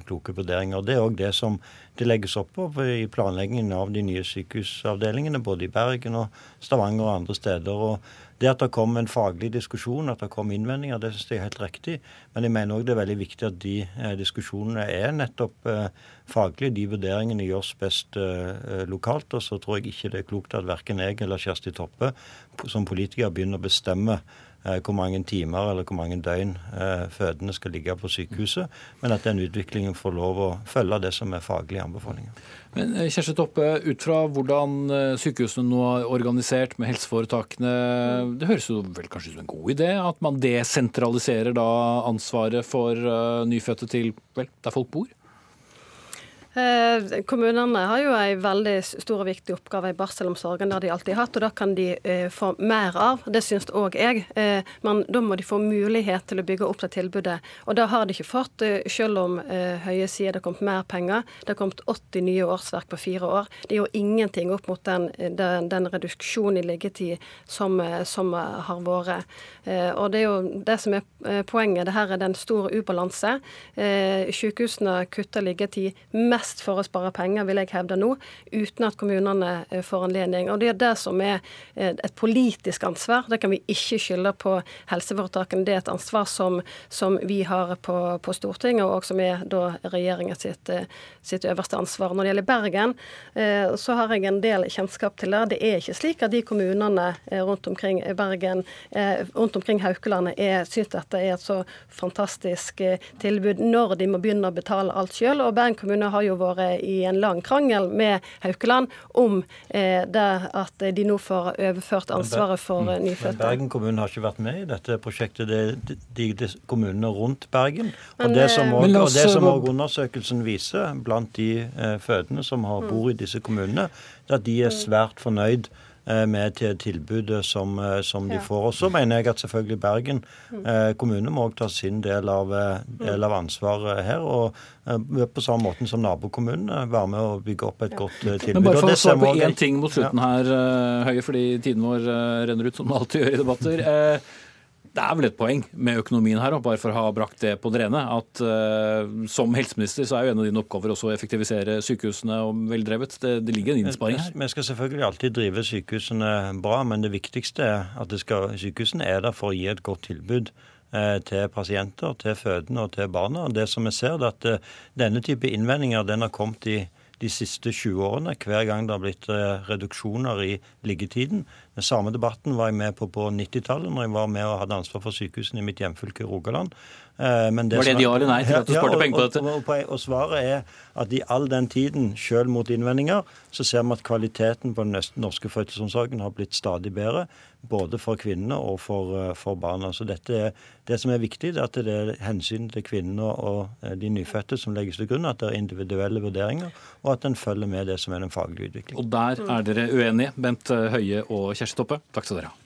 kloke vurderinger. Det er òg det som det legges opp på i planleggingen av de nye sykehusavdelingene, både i Bergen og Stavanger og andre steder. og det at det kom en faglig diskusjon, at det kom innvendinger, det synes jeg er helt riktig. Men jeg mener òg det er veldig viktig at de eh, diskusjonene er nettopp eh, faglige. De vurderingene gjøres best eh, lokalt. Og så tror jeg ikke det er klokt at verken jeg eller Kjersti Toppe som politiker begynner å bestemme hvor mange timer eller hvor mange døgn eh, fødende skal ligge på sykehuset, men at den utviklingen får lov å følge det som er faglige anbefalinger. Men eh, Kjersti Toppe, ut fra hvordan sykehusene nå er organisert med helseforetakene, det høres jo vel kanskje ut som en god idé at man desentraliserer da ansvaret for nyfødte til vel, der folk bor? Eh, kommunene har jo en veldig stor og viktig oppgave i barselomsorgen. Det har de alltid hatt, og da kan de eh, få mer av. Det syns òg jeg. Eh, men da må de få mulighet til å bygge opp det tilbudet. Og det har de ikke fått, selv om Høie sier det har kommet mer penger. Det har kommet 80 nye årsverk på fire år. Det er jo ingenting opp mot den, den, den reduksjonen i liggetid som, som, har vært. Og det er jo det som er poenget. Dette er det en stor ubalanse. Sykehusene kutter liggetid mest best for å spare penger, vil jeg hevde nå, uten at kommunene eh, får anledning. Og Det er det som er eh, et politisk ansvar. Det kan vi ikke skylde på helseforetakene. Det er et ansvar som, som vi har på, på, Stortinget, og som er da regjeringen sitt, sitt, øverste ansvar. Når det gjelder Bergen, så har jeg en del kjennskap til det. Det er ikke slik at de kommunene rundt omkring Bergen, rundt omkring Haukelandet, syns dette er et så fantastisk tilbud når de må begynne å betale alt sjøl. Og Bergen kommune har jo vært i en lang krangel med Haukeland om eh, det at de nå får overført ansvaret for mm. nyfødte. Bergen kommune har ikke vært med i dette prosjektet. Det er de, de kommunene rundt Bergen. Og det som også undersøkelsen viser blant de eh, fødende som har mm. bor i disse kommunene, det er at de er mm. svært fornøyd Eh, med til tilbudet som, eh, som de får. Og så mener jeg at selvfølgelig Bergen mm. eh, kommune må også ta sin del av, mm. del av ansvaret her. og på samme måte som nabokommunene være med å bygge opp et godt tilbud. Men bare for å svare på én ting mot slutten her, Høie, fordi tiden vår renner ut som det alltid gjør i debatter. Det er vel et poeng med økonomien her, bare for å ha brakt det på det rene, at uh, som helseminister så er jo en av dine oppgaver også å effektivisere sykehusene og veldrevet. Det, det ligger en innsparing her. Vi skal selvfølgelig alltid drive sykehusene bra, men det viktigste er at skal, sykehusene er der for å gi et godt tilbud uh, til pasienter, til fødende og til barna. Det som vi ser, er at uh, denne type innvendinger den har kommet i de siste 20 årene, hver gang det har blitt reduksjoner i liggetiden. Den samme debatten var jeg med på på 90-tallet, når jeg var med og hadde ansvar for sykehusene i mitt hjemfylke Rogaland. Eh, det var det ja eller nei til at du sparte penger på dette? Og, og, og, svaret er at i all den tiden, sjøl mot innvendinger, så ser vi at kvaliteten på den norske fødselsomsorgen har blitt stadig bedre. Både for kvinnene og for, eh, for barna. Så dette er, det som er viktig, er at det er hensynet til kvinnene og eh, de nyfødte som legges til grunn. At det er individuelle vurderinger, og at en følger med det som er den faglige utviklingen. Og der er dere uenige, Bent Høie og Kjersti Toppe, takk skal dere ha.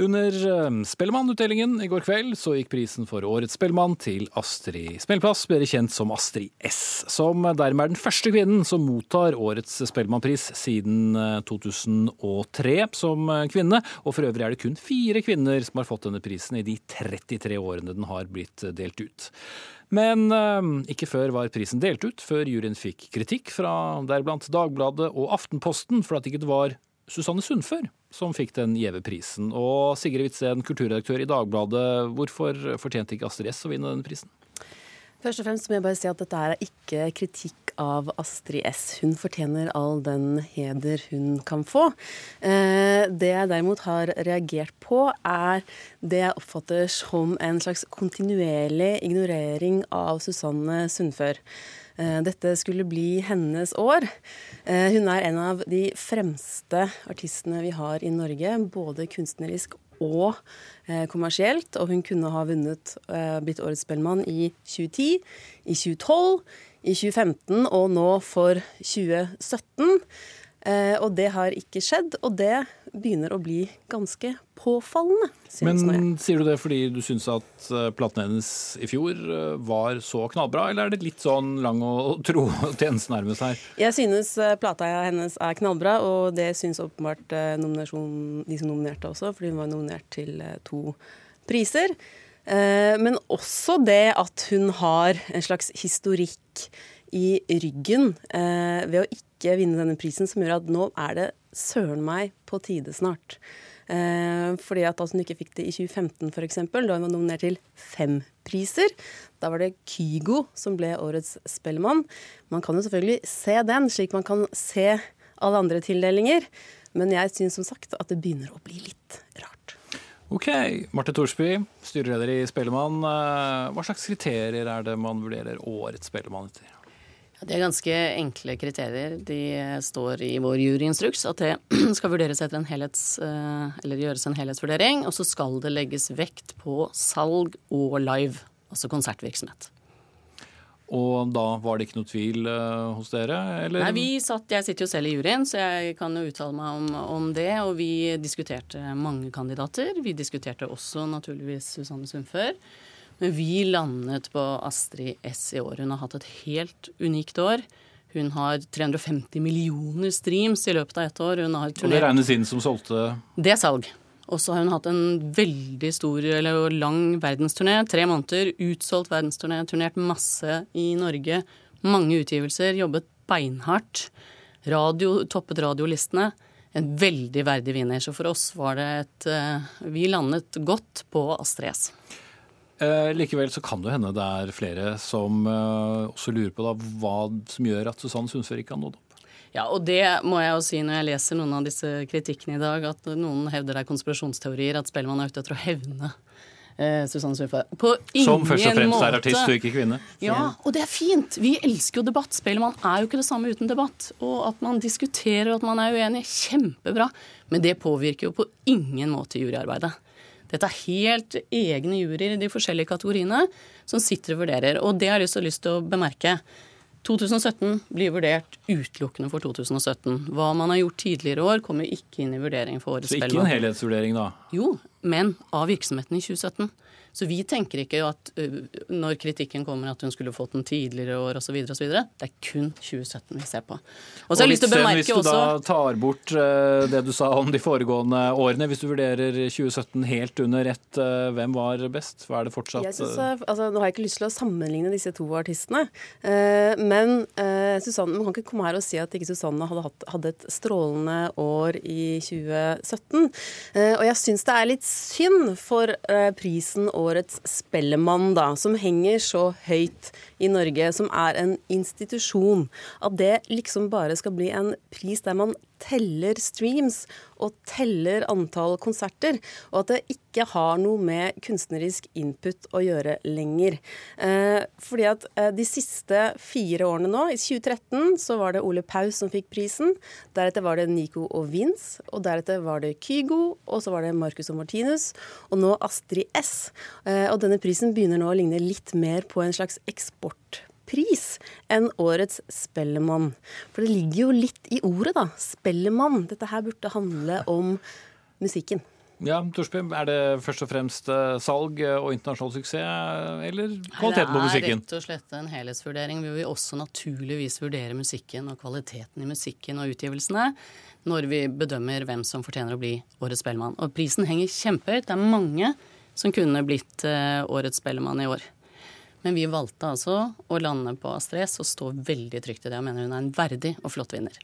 Under eh, Spellemannutdelingen i går kveld så gikk prisen for årets Spellemann til Astrid Spellplass, bedre kjent som Astrid S, som dermed er den første kvinnen som mottar årets Spellemannpris siden 2003 eh, som eh, kvinne. Og for øvrig er det kun fire kvinner som har fått denne prisen i de 33 årene den har blitt delt ut. Men ikke før var prisen delt ut, før juryen fikk kritikk fra deriblant Dagbladet og Aftenposten for at det ikke var Susanne Sundfør som fikk den gjeve prisen. Og Sigrid Witzen, kulturredaktør i Dagbladet, hvorfor fortjente ikke Astrid S å vinne denne prisen? Først og fremst må jeg bare si at dette er ikke kritikk av Astrid S. Hun fortjener all den heder hun kan få. Eh, det jeg derimot har reagert på, er det jeg oppfatter som en slags kontinuerlig ignorering av Susanne Sundfør. Eh, dette skulle bli hennes år. Eh, hun er en av de fremste artistene vi har i Norge, både kunstnerisk og eh, kommersielt. Og hun kunne ha vunnet, blitt Årets Spellemann i 2010, i 2012, i 2015 og nå for 2017. Og det har ikke skjedd, og det begynner å bli ganske påfallende. Men sier du det fordi du syns at eh, platen hennes i fjor eh, var så knallbra, eller er det litt sånn lang og tro tjeneste nærmest her? Jeg synes eh, plata hennes er knallbra, og det syns åpenbart de som nominerte også, fordi hun var nominert til to priser. Men også det at hun har en slags historikk i ryggen ved å ikke vinne denne prisen, som gjør at nå er det søren meg på tide snart. Eh, fordi at altså hun ikke fikk det i 2015 f.eks., da hun var nominert til fem priser. Da var det Kygo som ble årets Spellemann. Man kan jo selvfølgelig se den, slik man kan se alle andre tildelinger. Men jeg syns som sagt at det begynner å bli litt rart. Ok. Marte Thorsby, styreleder i Spellemann. Eh, hva slags kriterier er det man vurderer årets Spellemann etter? Det er ganske enkle kriterier. De står i vår juryinstruks at det skal vurderes etter en helhets, eh, eller gjøres en helhetsvurdering. Og så skal det legges vekt på salg og live, altså konsertvirksomhet. Og da var det ikke noe tvil uh, hos dere? Eller? Nei, vi satt, Jeg sitter jo selv i juryen, så jeg kan jo uttale meg om, om, det. Og vi diskuterte mange kandidater. Vi diskuterte også naturligvis Susanne Sundfør. Men vi landet på Astrid S i år. Hun har hatt et helt unikt år. Hun har 350 millioner streams i løpet av ett år. Hun har Og det regnes inn som solgte Det er salg. Og så har hun hatt en veldig stor eller lang verdensturné. Tre måneder, utsolgt verdensturné. Turnert masse i Norge. Mange utgivelser. Jobbet beinhardt. Radio, toppet radiolistene. En veldig verdig vinner. Så for oss var det et eh, Vi landet godt på Astrid S. Eh, likevel så kan det hende det er flere som eh, også lurer på da, hva som gjør at Susanne Sundfør ikke har nådd opp. Ja, og det må jeg jo si når jeg leser noen av disse kritikkene i dag, at noen hevder det er konspirasjonsteorier, at Spellemann er ute etter å hevne eh, Susanne Sundfør. På ingen Som først og fremst måte. er artist og ikke kvinne. Ja, og det er fint. Vi elsker jo debatt. Spellemann er jo ikke det samme uten debatt. Og at man diskuterer og at man er uenig, kjempebra. Men det påvirker jo på ingen måte juryarbeidet. Dette er helt egne juryer i de forskjellige kategoriene som sitter og vurderer. Og det har jeg til- lyst til å bemerke. 2017 blir vurdert utelukkende for 2017. Hva man har gjort tidligere år, kommer ikke inn i vurdering for årets Så ikke en helhetsvurdering, da. Jo, men av virksomheten i 2017. Så vi tenker ikke at uh, når kritikken kommer at hun skulle fått den tidligere år osv., osv. Det er kun 2017 vi ser på. Og så har jeg lyst til å bemerke også Hvis du også da tar bort eh, det du sa om de foregående årene, hvis du vurderer 2017 helt under ett, eh, hvem var best? Hva er det fortsatt Jeg synes, eh, eh, altså, nå har jeg ikke lyst til å sammenligne disse to artistene, eh, men eh, Susanne, man kan ikke komme her og si at ikke Susanne hadde, hatt, hadde et strålende år i 2017. Eh, og jeg syns det er litt synd for prisen prisen Årets Spellemann, da, som henger så høyt i Norge, som er en institusjon, at det liksom bare skal bli en pris der man teller streams og teller antall konserter, og at det ikke har noe med kunstnerisk input å gjøre lenger. Eh, fordi at eh, de siste fire årene nå, i 2013 så var det Ole Paus som fikk prisen, deretter var det Nico og Vince, og deretter var det Kygo, og så var det Marcus og Martinus, og nå Astrid S. Eh, og denne prisen begynner nå å ligne litt mer på en slags eksport pris enn årets Spellemann. For det ligger jo litt i ordet, da. Spellemann. Dette her burde handle om musikken. Ja, Torsby, er det først og fremst eh, salg og internasjonal suksess, eh, eller kvaliteten på musikken? Det er rett og slett en helhetsvurdering. Vi vil også naturligvis vurdere musikken og kvaliteten i musikken og utgivelsene når vi bedømmer hvem som fortjener å bli Årets Spellemann. Og prisen henger kjempehøyt. Det er mange som kunne blitt eh, Årets Spellemann i år. Men vi valgte altså å lande på Astrid S og stå veldig trygt i det og mener hun er en verdig og flott vinner.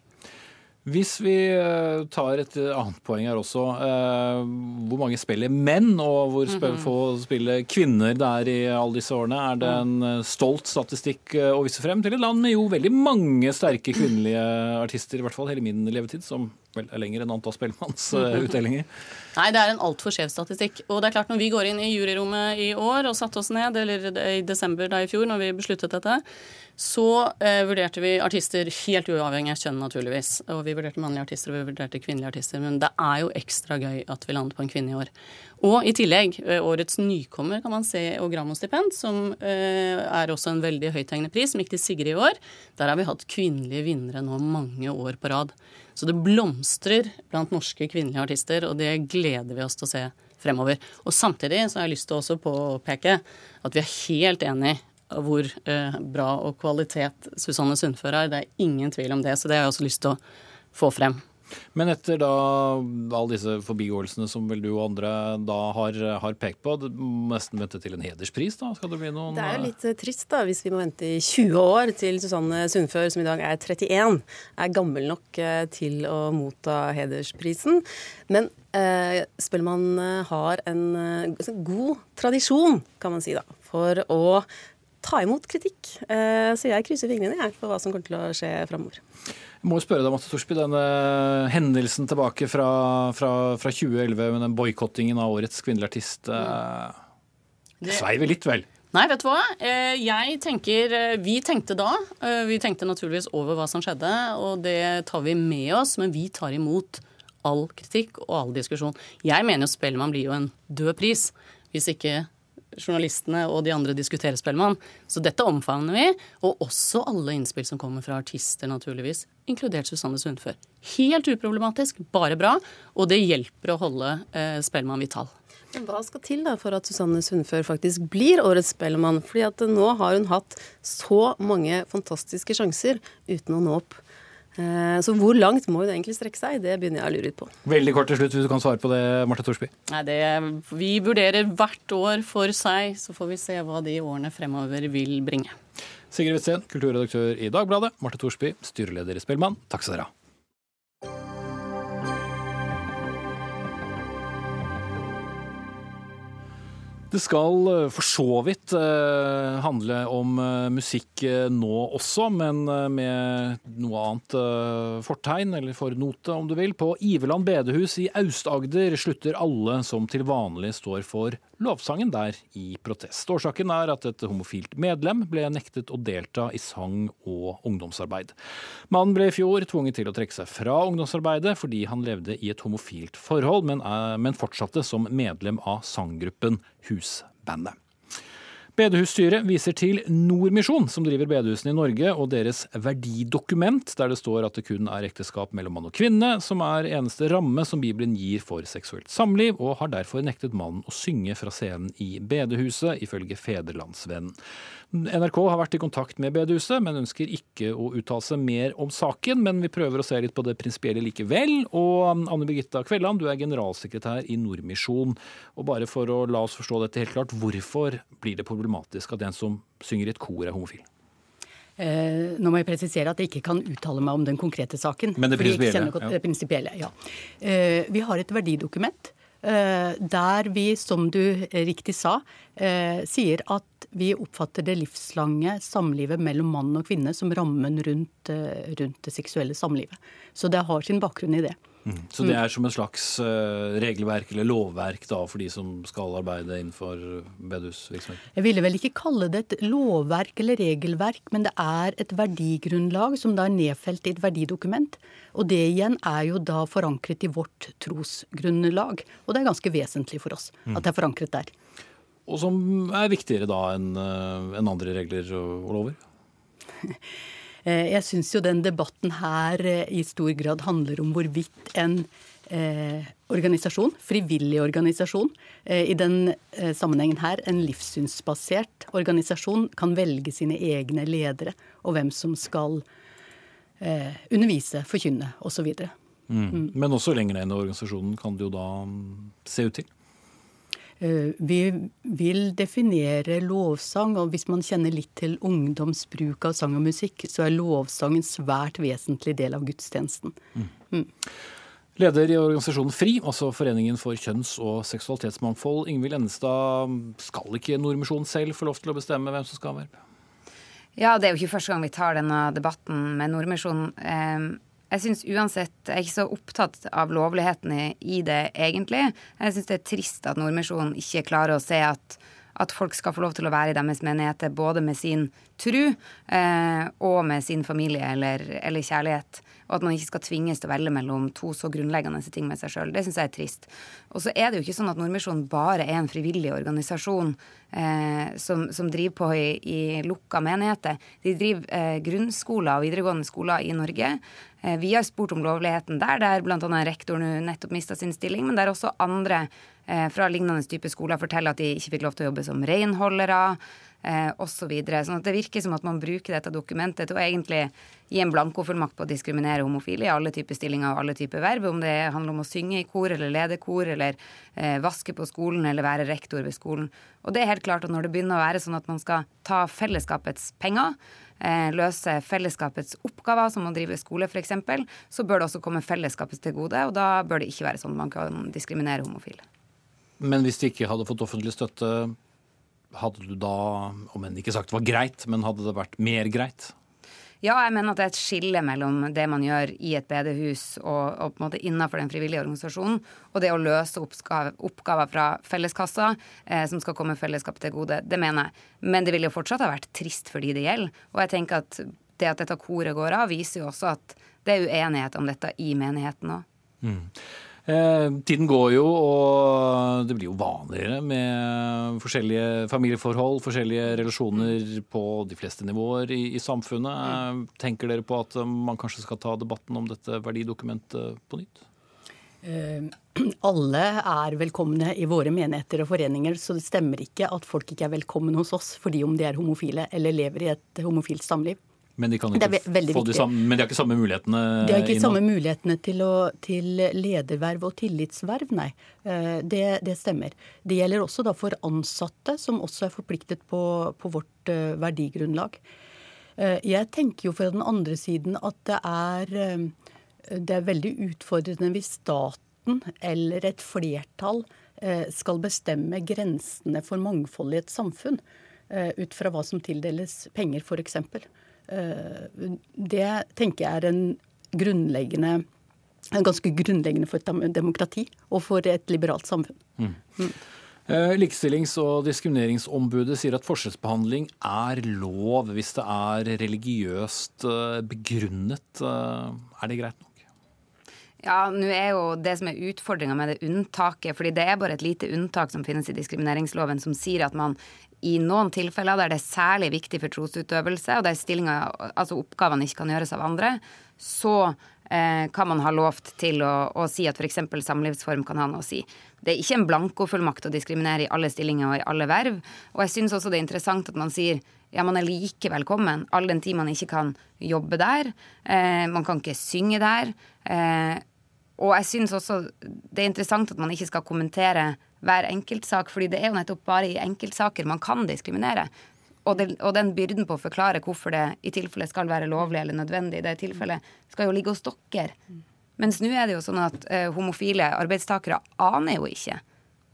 Hvis vi eh, tar et annet poeng her også, eh, hvor mange spiller menn, og hvor Mhm. få spiller kvinner det er i alle disse årene, er det en eh, stolt statistikk eh, å vise frem til et land med jo veldig mange sterke kvinnelige artister, i hvert fall hele min levetid, som vel er lenger enn antall Spellemannsutdelinger. Nei, det er en altfor skjev statistikk. Og det er klart, når vi går inn i juryrommet i år og satte oss ned, eller i desember da i fjor, når vi besluttet dette, så eh, vurderte vi artister helt uavhengig av kjønn, naturligvis. Og vi vurderte mannlige artister, og vi vurderte kvinnelige artister. Men det er jo ekstra gøy at vi landet på en kvinne i år. Og i tillegg, eh, årets nykommer kan man se og Grammo-stipend, som eh, er også en veldig høythengende pris, som gikk til Sigrid i år. Der har vi hatt kvinnelige vinnere nå mange år på rad. Så det blomstrer blant norske kvinnelige artister, og det gleder vi oss til å se fremover. Og samtidig så har jeg lyst til å påpeke at vi er helt enig hvor eh, bra og kvalitet Susanne Sundfør er. Det er ingen tvil om det, så det har jeg også lyst til å få frem. Men etter da alle disse forbigåelsene som vel du og andre da har, har pekt på, må nesten vente til en hederspris, da? Skal det bli noen Det er jo litt eh, trist da, hvis vi må vente i 20 år til Susanne Sundfør, som i dag er 31, er gammel nok eh, til å motta hedersprisen. Men eh, Spellemann eh, har en eh, god tradisjon, kan man si, da, for å ta imot kritikk. Eh, så jeg krysser fingrene jeg, for hva som kommer til å skje framover. Jeg må jo spørre deg, Matte Thorsby, denne hendelsen tilbake fra, fra, fra 2011 med den boikottingen av årets kvinnelige artist. eh, Det- Sveiver litt, vel? Nei, vet du hva? Eh, Jeg tenker, eh, Vi tenkte da. eh, Vi tenkte naturligvis over hva som skjedde, og det tar vi med oss. Men vi tar imot all kritikk og all diskusjon. Jeg mener jo Spellemann blir jo en død pris hvis ikke journalistene og de andre diskuterer Spellemann. Så dette omfavner vi. Og også alle innspill som kommer fra artister, naturligvis. Inkludert Susanne Sundfør. Helt uproblematisk, bare bra. Og det hjelper å holde eh, Spellemann vital. Hva skal til da for at Susanne Sundfør faktisk blir årets Spellemann? Fordi at nå har hun hatt så mange fantastiske sjanser uten å nå opp. Eh, så hvor langt må hun egentlig strekke seg? Det begynner jeg å lure ut på. Veldig kort til slutt, hvis du kan svare på det, Marte Thorsby. Nei, det, vi vurderer hvert år for seg, så får vi se hva de årene fremover vil bringe. Sigrid Witzen, kulturredaktør i Dagbladet. Marte Thorsby, styreleder i Spellemann. Takk skal dere ha. Det skal eh, for så vidt eh, handle om eh, musikk nå også, men med noe annet fortegn, eller fornote om du vil. På Iveland bedehus i Aust-Agder slutter alle som til vanlig står for lovsangen der i protest. Årsaken er at et homofilt medlem ble nektet å delta i sang- og ungdomsarbeid. Mannen ble i fjor tvunget til å trekke seg fra ungdomsarbeidet fordi han levde i et homofilt forhold, men, men fortsatte som medlem av sanggruppen Husbandet. Bedehusstyret viser til Nordmisjon, som driver bedehusene i Norge, og deres verdidokument, der det står at det kun er ekteskap mellom mann og kvinne som er eneste ramme som Bibelen gir for seksuelt samliv, og har derfor nektet mannen å synge fra scenen i bedehuset, ifølge Federlandsvennen. NRK har vært i kontakt med bedehuset, men ønsker ikke å uttale seg mer om saken. Men vi prøver å se litt på det prinsipielle likevel. Og Anne Birgitta Kvelland, du er generalsekretær i Nordmisjon. Og bare for å la oss forstå dette helt klart, hvorfor blir det problematisk at den som synger i et kor, er homofil? Eh, nå må jeg presisere at jeg ikke kan uttale meg om den konkrete saken. Men det prinsipielle? Ja. Ja. Eh, vi har et verdidokument Eh, der vi, som du riktig sa, eh, sier at vi oppfatter det livslange samlivet mellom mann og kvinne som rammen rundt, eh, rundt det seksuelle samlivet. Så det har sin bakgrunn i det. Mm. Så det er som en slags regelverk eller lovverk da, for de som skal arbeide innenfor bedehusvirksomhet? Jeg ville vel ikke kalle det et lovverk eller regelverk, men det er et verdigrunnlag som da er nedfelt i et verdidokument. Og det igjen er jo da forankret i vårt trosgrunnlag. Og det er ganske vesentlig for oss at det er forankret der. Og som er viktigere da enn en andre regler og lover? Eh, jeg syns jo den debatten her eh, i stor grad handler om hvorvidt en eh, organisasjon, frivillig organisasjon, eh, i den eh, sammenhengen her en livssynsbasert organisasjon, kan velge sine egne ledere og hvem som skal eh, undervise, forkynne osv. Mm. Mm. Men også lenger ned i organisasjonen kan det jo da mm, se ut til? Eh, vi vil definere lovsang, og hvis man kjenner litt til ungdoms bruk av sang og musikk, så er lovsang en svært vesentlig del av gudstjenesten. Mm. mm. Leder i organisasjonen FRI, altså Foreningen for kjønns- og seksualitetsmangfold, Ingvild Endestad. Skal ikke Nordmisjonen selv få lov til å bestemme hvem som skal være verb? Ja, det er jo ikke første gang vi tar denne debatten med Nordmisjonen. Jeg syns uansett Jeg er ikke så opptatt av lovligheten i det, egentlig. Jeg syns det er trist at Nordmisjonen ikke klarer å se at, at folk skal få lov til å være i deres menigheter både med sin tru eh, og med sin familie eller, eller kjærlighet og at man ikke skal tvinges til å velge mellom to så grunnleggende ting med seg sjøl. Det syns jeg er trist. Og så er det jo ikke sånn at Nordmisjonen bare er en frivillig organisasjon eh, som, som, driver på i, i lukka menigheter. De driver eh, grunnskoler og videregående skoler i Norge. Eh, vi har spurt om lovligheten der, der bl.a. rektor nå nettopp mista sin stilling, men der også andre fra lignende type skoler forteller at de ikke fikk lov til å jobbe som renholdere eh, osv. Så sånn at det virker som at man bruker dette dokumentet til å egentlig gi en blankofullmakt på å diskriminere homofile i alle typer stillinger og alle typer verv. Om det handler om å synge i kor eller lede kor eller eh, vaske på skolen eller være rektor ved skolen. Og det er helt klart at når det begynner å være sånn at man skal ta fellesskapets penger, eh, løse fellesskapets oppgaver, som å drive skole f.eks., så bør det også komme fellesskapet til gode. Og da bør det ikke være sånn at man kan diskriminere homofile. Men hvis de ikke hadde fått offentlig støtte, hadde du da, om enn ikke sagt det var greit, men hadde det vært mer greit? Ja, jeg mener at det er et skille mellom det man gjør i et bedehus og, og på en måte innenfor den frivillige organisasjonen, og det å løse oppgave, oppgaver fra felleskassa eh, som skal komme fellesskapet til gode. Det mener jeg. Men det ville jo fortsatt ha vært trist for de det gjelder. Og jeg tenker at det at dette koret går av, viser jo også at det er uenighet om dette i menigheten òg. Mm. Eh, tiden går jo, og det blir jo vanligere med forskjellige familieforhold, forskjellige relasjoner på de fleste nivåer i, i samfunnet. Eh, tenker dere på at man kanskje skal ta debatten om dette verdidokumentet på nytt? alle er velkomne i våre menigheter og foreninger, så det stemmer ikke at folk ikke er velkommen hos oss fordi om de er homofile eller lever i et homofilt samliv. Men de, få de, samme, men de har ikke samme mulighetene? De har ikke samme mulighetene til, å, til lederverv og tillitsverv, nei. Eh, det, det, stemmer. Det gjelder også da for ansatte, som også er forpliktet på, på vårt uh, verdigrunnlag. Uh, jeg tenker jo fra den andre siden at det er, det er veldig utfordrende hvis staten eller et flertall skal bestemme grensene for mangfold i et samfunn ut fra hva som tildeles penger, f.eks. Eh, det tenker jeg er en grunnleggende en ganske grunnleggende for et demokrati og for et liberalt samfunn. Mm. Mm. Likestillings- og diskrimineringsombudet sier at forskjellsbehandling er lov hvis det er religiøst eh, begrunnet. Er det greit nok? Ja, nå er jo det som er utfordringa med det unntaket, fordi det er bare et lite unntak som finnes i diskrimineringsloven som sier at man i noen tilfeller der det er særlig viktig for trosutøvelse, og der altså oppgavene ikke kan gjøres av andre, så eh, kan man ha lovt til å, å si at f.eks. samlivsform kan ha noe å si. Det er ikke en blankofullmakt å diskriminere i alle stillinger og i alle verv. Og jeg syns også det er interessant at man sier ja, man er like velkommen, all den tid man ikke kan jobbe der. Eh, man kan ikke synge der. Eh, og jeg syns også det er interessant at man ikke skal kommentere hver enkeltsak, fordi det er jo nettopp bare i enkeltsaker man kan diskriminere. Og, det, og, den byrden på å forklare hvorfor det i tilfelle skal være lovlig eller nødvendig, i det tilfellet skal jo ligge hos dere. Mens nå er det jo sånn at eh, homofile arbeidstakere aner jo ikke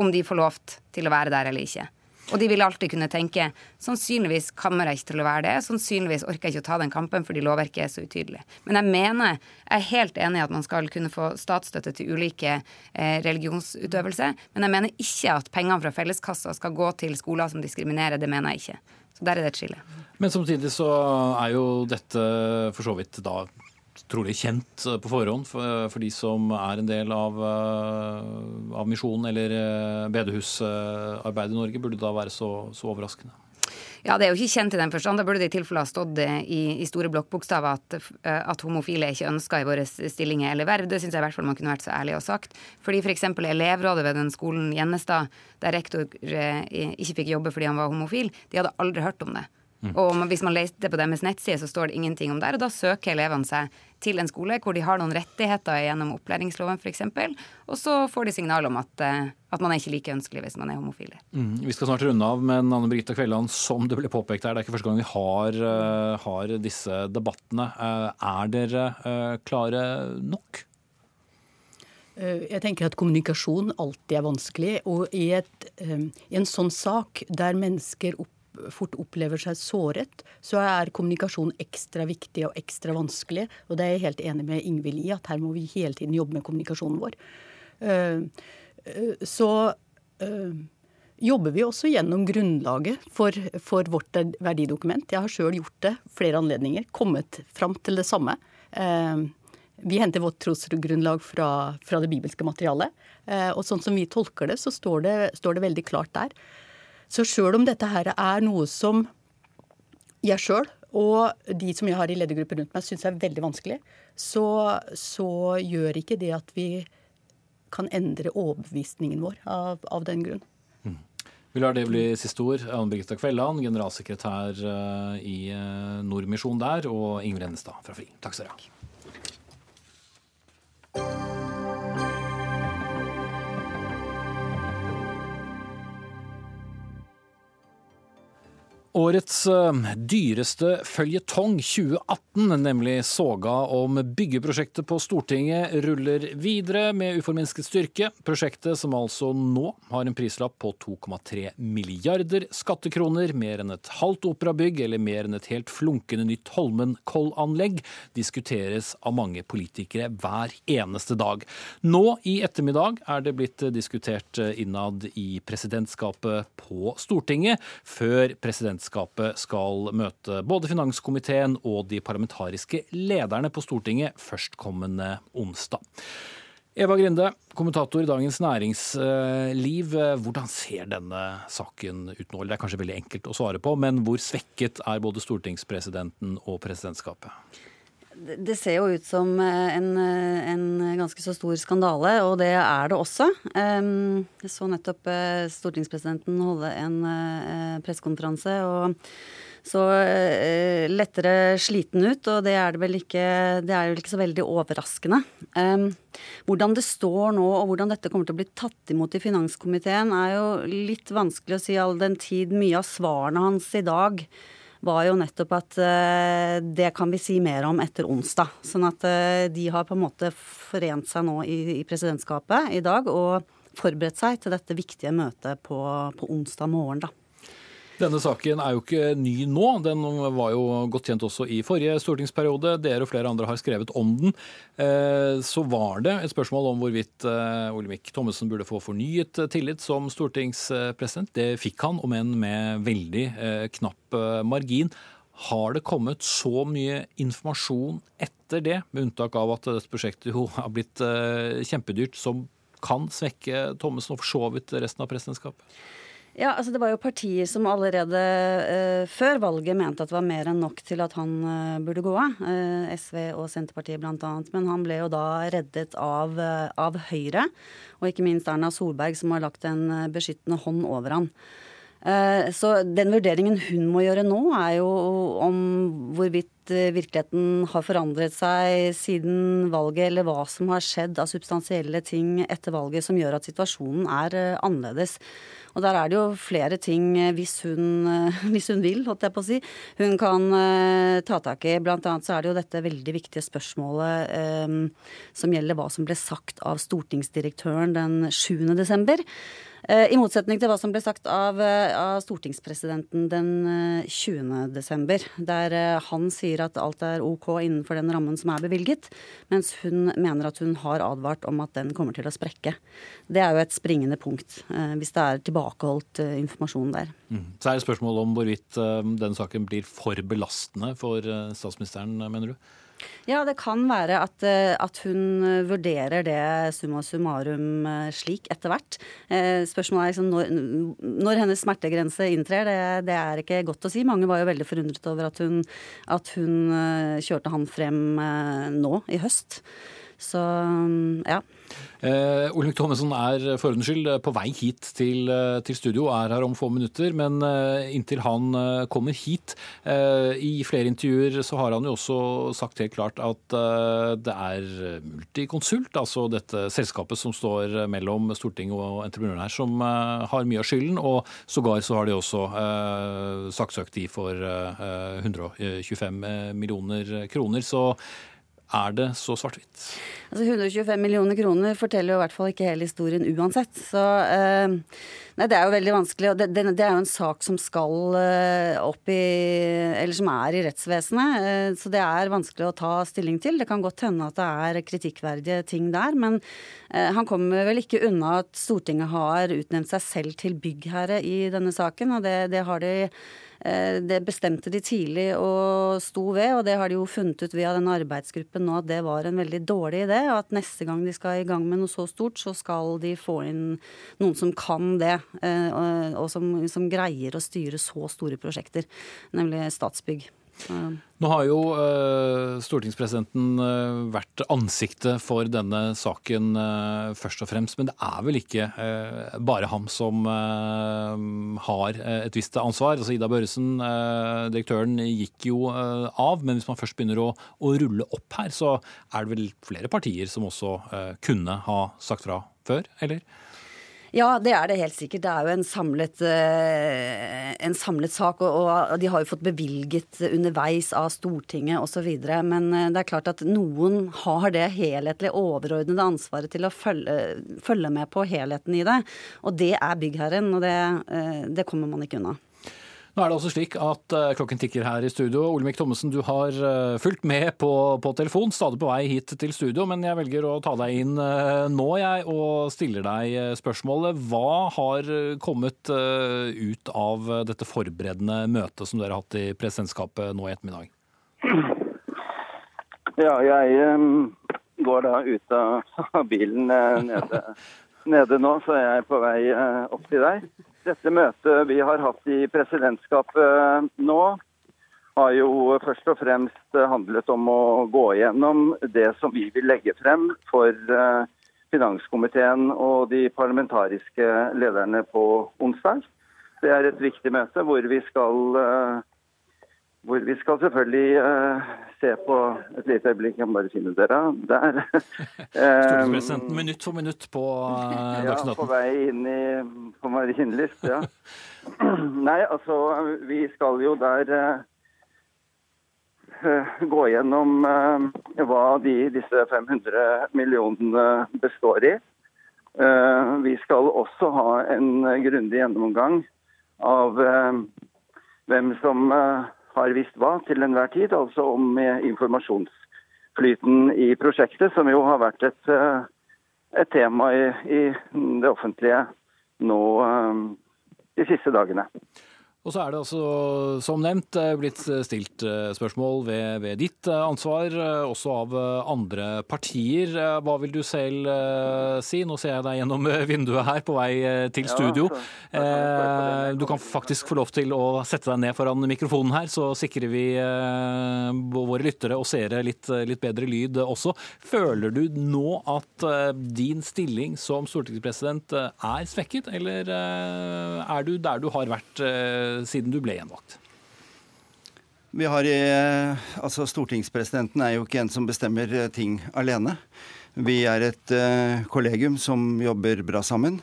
om de får lov til å være der eller ikke. Og de vil alltid kunne tenke sannsynligvis kommer jeg ikke til å være det, sannsynligvis orker jeg ikke å ta den kampen fordi lovverket er så utydelig. Men jeg mener, jeg er helt enig i at man skal kunne få statsstøtte til ulike eh, religionsutøvelse, men jeg mener ikke at pengene fra felleskassa skal gå til skoler som diskriminerer. Det mener jeg ikke. Så der er det et skille. Men samtidig så er jo dette for så vidt da trolig kjent eh, på forhånd for, eh, for, de som er en del av, eh, av misjonen eller bedehusarbeidet i Norge, burde da være så, så, overraskende? Ja, Det er jo ikke kjent i den forstand. Da burde det i tilfelle ha stått i, i store blokkbokstaver at, at homofile er ikke ønska i våre stillinger eller verv. Det syns jeg i hvert fall man kunne vært så ærlig og sagt. Fordi f.eks. For elevrådet ved den skolen Gjennestad, der rektor ikke fikk jobbe fordi han var homofil, de hadde aldri hørt om det. Mm. Og hvis man leser på deres nettside, så står det ingenting om det. Og da søker elevene seg til en skole hvor de har noen rettigheter gjennom opplæringsloven f.eks. Og så får de signal om at, eh, at, man er ikke like ønskelig hvis man er homofil. Mm. Vi skal snart runde av, men Anne Brigitte Kvelland, som det ble påpekt her, det er ikke første gang vi har, uh, har disse debattene. Uh, er dere klare nok? Jeg tenker at kommunikasjon alltid er vanskelig. Og i, et, i en sånn sak der mennesker opp fort opplever seg såret, så er kommunikasjon ekstra viktig og ekstra vanskelig. Og det er jeg helt enig med Ingvild i, at her må vi hele tiden jobbe med kommunikasjonen vår. Eh, eh, så eh, jobber vi også gjennom grunnlaget for, for vårt verdidokument. Jeg har sjøl gjort det flere anledninger, kommet fram til det samme. Vi henter vårt trosgrunnlag fra, fra, det bibelske materialet. Og sånn som vi tolker det, så står det, står det veldig klart der. Så sjøl om dette her er noe som jeg sjøl og de som jeg har i ledergruppen rundt meg, syns er veldig vanskelig, så, så, gjør ikke det at vi kan endre overbevisningen vår av, av den grunn. Mm. Vi lar det bli siste ord. Anne Birgitta Kvelland, generalsekretær eh, i eh, Nordmisjon der, og Ingrid Ennestad fra FRI. Takk skal dere ha. Årets eh, dyreste føljetong 2018, nemlig soga om byggeprosjektet på Stortinget, ruller videre med uforminsket styrke. Prosjektet som altså nå har en prislapp på 2,3 milliarder skattekroner, mer enn et halvt operabygg eller mer enn et helt flunkende nytt Holmenkollanlegg, diskuteres av mange politikere hver eneste dag. Nå i ettermiddag er det blitt diskutert innad i presidentskapet på Stortinget, før presidentskapet presidentskapet skal møte både finanskomiteen og de parlamentariske lederne på Stortinget førstkommende onsdag. Eva Grinde, kommentator i Dagens Næringsliv. Hvordan ser denne saken ut nå? Det er kanskje veldig enkelt å svare på, men hvor svekket er både stortingspresidenten og presidentskapet? Det ser jo ut som en, en, ganske så stor skandale, og det er det også. Jeg så nettopp stortingspresidenten holde en pressekonferanse. og så eh, lettere sliten ut, og det er det vel ikke, det er vel ikke så veldig overraskende. Um, hvordan det står nå, og hvordan dette kommer til å bli tatt imot i finanskomiteen, er jo litt vanskelig å si all den tid mye av svarene hans i dag var jo nettopp at uh, det kan vi si mer om etter onsdag. Sånn at uh, de har på en måte forent seg nå i, i presidentskapet i dag og forberedt seg til dette viktige møtet på, på onsdag morgen, da. Denne saken er jo ikke ny nå. Den var jo godt kjent også i forrige stortingsperiode. Dere og flere andre har skrevet om den. Eh, så var det et spørsmål om hvorvidt eh, Olemic Thommessen burde få fornyet tillit som stortingspresident. Det fikk han, om enn med veldig eh, knapp margin. Har det kommet så mye informasjon etter det, med unntak av at dette prosjektet jo har blitt kjempedyrt, som kan svekke Thommessen og for så vidt resten av presidentskapet? Ja, altså Det var jo partier som allerede uh, før valget mente at det var mer enn nok til at han uh, burde gå av. Uh, SV og Senterpartiet bl.a. Men han ble jo da reddet av, av, Høyre, og ikke minst Erna Solberg, som har lagt en beskyttende hånd over han. Så den vurderingen hun må gjøre nå, er jo om hvorvidt virkeligheten har forandret seg siden valget, eller hva som har skjedd av substansielle ting etter valget som gjør at situasjonen er annerledes. Og der er det jo flere ting eh, hvis hun, eh, hvis hun vil, holdt jeg på å si, hun kan uh, ta tak i. Blant annet så er det jo dette veldig viktige spørsmålet um, som gjelder hva som ble sagt av stortingsdirektøren den 7. desember. Eh, I motsetning til hva som ble sagt av, eh, av stortingspresidenten den 20. Eh, desember, der han sier at alt er OK innenfor den rammen som er bevilget, mens hun mener at hun har advart om at den kommer til å sprekke. Det er jo et springende punkt, hvis det er tilbakeholdt informasjon der. Mm. Så er det spørsmål om hvorvidt den saken blir for belastende for statsministeren, mener du? Ja, det kan være at, eh, at, hun vurderer det summa summarum eh, slik etter hvert. Eh, spørsmålet er liksom når, når, hennes smertegrense inntrer, det, det, er ikke godt å si. Mange var jo veldig forundret over at hun, at hun kjørte han frem nå i høst. Så ja. Eh, Olemic Thommessen er for ordens skyld på vei hit til, eh, til, studio, er her om få minutter. Men eh, inntil han eh, kommer hit eh, I flere intervjuer så har han jo også sagt helt klart at eh, det er Multiconsult, altså dette selskapet som står mellom Stortinget og entreprenørene her, som har mye av skylden. Og sågar så har de også saksøkt de for 125 millioner kroner. Så er det så svart-hvitt? Altså 125 millioner kroner forteller jo i hvert fall ikke hele historien uansett. Så eh, nei, det er jo veldig vanskelig. Og det, det, det, er jo en sak som skal eh, opp i Eller som er i rettsvesenet. Eh, så det er vanskelig å ta stilling til. Det kan godt hende at det er kritikkverdige ting der. Men eh, han kommer vel ikke unna at Stortinget har utnevnt seg selv til byggherre i denne saken. Og det, det har de det bestemte de tidlig og sto ved, og det har de jo funnet ut via den arbeidsgruppen nå at det var en veldig dårlig idé. Og at neste gang de skal i gang med noe så stort, så skal de få inn noen som kan det. Eh, og som, som greier å styre så store prosjekter, nemlig Statsbygg. Nå har jo uh, stortingspresidenten uh, vært ansiktet for denne saken uh, først og fremst. Men det er vel ikke bare ham som har et visst ansvar. Altså Ida Børresen, direktøren, gikk jo av. Men hvis man først begynner å, å, rulle opp her, så er det vel flere partier som også kunne ha sagt fra før, eller? Ja, det er det helt sikkert. Det er jo en samlet, eh, en samlet sak. Og, de har jo fått bevilget underveis av Stortinget osv. Men eh, det er klart at noen har det helhetlige, overordnede ansvaret til å følge, følge med på helheten i det. Og det er byggherren, og det, eh, det kommer man ikke unna. Nå er det også slik at uh, klokken tikker her i studio. Olemic Thommessen, du har uh, fulgt med på, på, telefon, stadig på vei hit til studio, men jeg velger å ta deg inn uh, nå, jeg, og stiller deg spørsmålet. Hva har kommet ut av dette forberedende møtet som dere har hatt i presidentskapet nå i ettermiddag? Ja, jeg går da ut av bilen nede, nede nå, så jeg er på vei opp til deg dette møtet vi har hatt i presidentskapet nå, har jo først og fremst handlet om å gå igjennom det som vi vil legge frem for eh, finanskomiteen og de parlamentariske lederne på onsdag. Det er et viktig møte hvor vi skal, eh, hvor vi skal selvfølgelig uh, se på et lite øyeblikk. Jeg må bare finne dere. Der. Stortingspresidenten minutt for minutt på Dagsnytt 18. Ja, på vei inn i på Marienlyst, ja. Nei, altså vi skal jo der uh, gå gjennom eh, hva de, disse 500 millionene består i. Eh, vi skal også ha en grundig gjennomgang av hvem som har visst hva til enhver tid, altså om informasjonsflyten i prosjektet, som jo har vært et, et tema i, i, det offentlige nå de siste dagene. Og så er det altså, som nevnt, eh, blitt stilt eh, spørsmål ved, ved, ditt eh, ansvar, også av andre partier. Hva vil du selv si? Nå ser jeg deg gjennom vinduet her på vei til studio. Du kan faktisk få lov til å sette deg ned foran mikrofonen her, så sikrer vi våre lyttere og seere litt, litt bedre lyd også. Føler du nå at din stilling som stortingspresident er svekket, eller er du der du har vært? siden du ble gjenvalgt? Vi har, altså Stortingspresidenten er jo ikke en som bestemmer eh, ting alene. Vi er et kollegium som jobber bra sammen.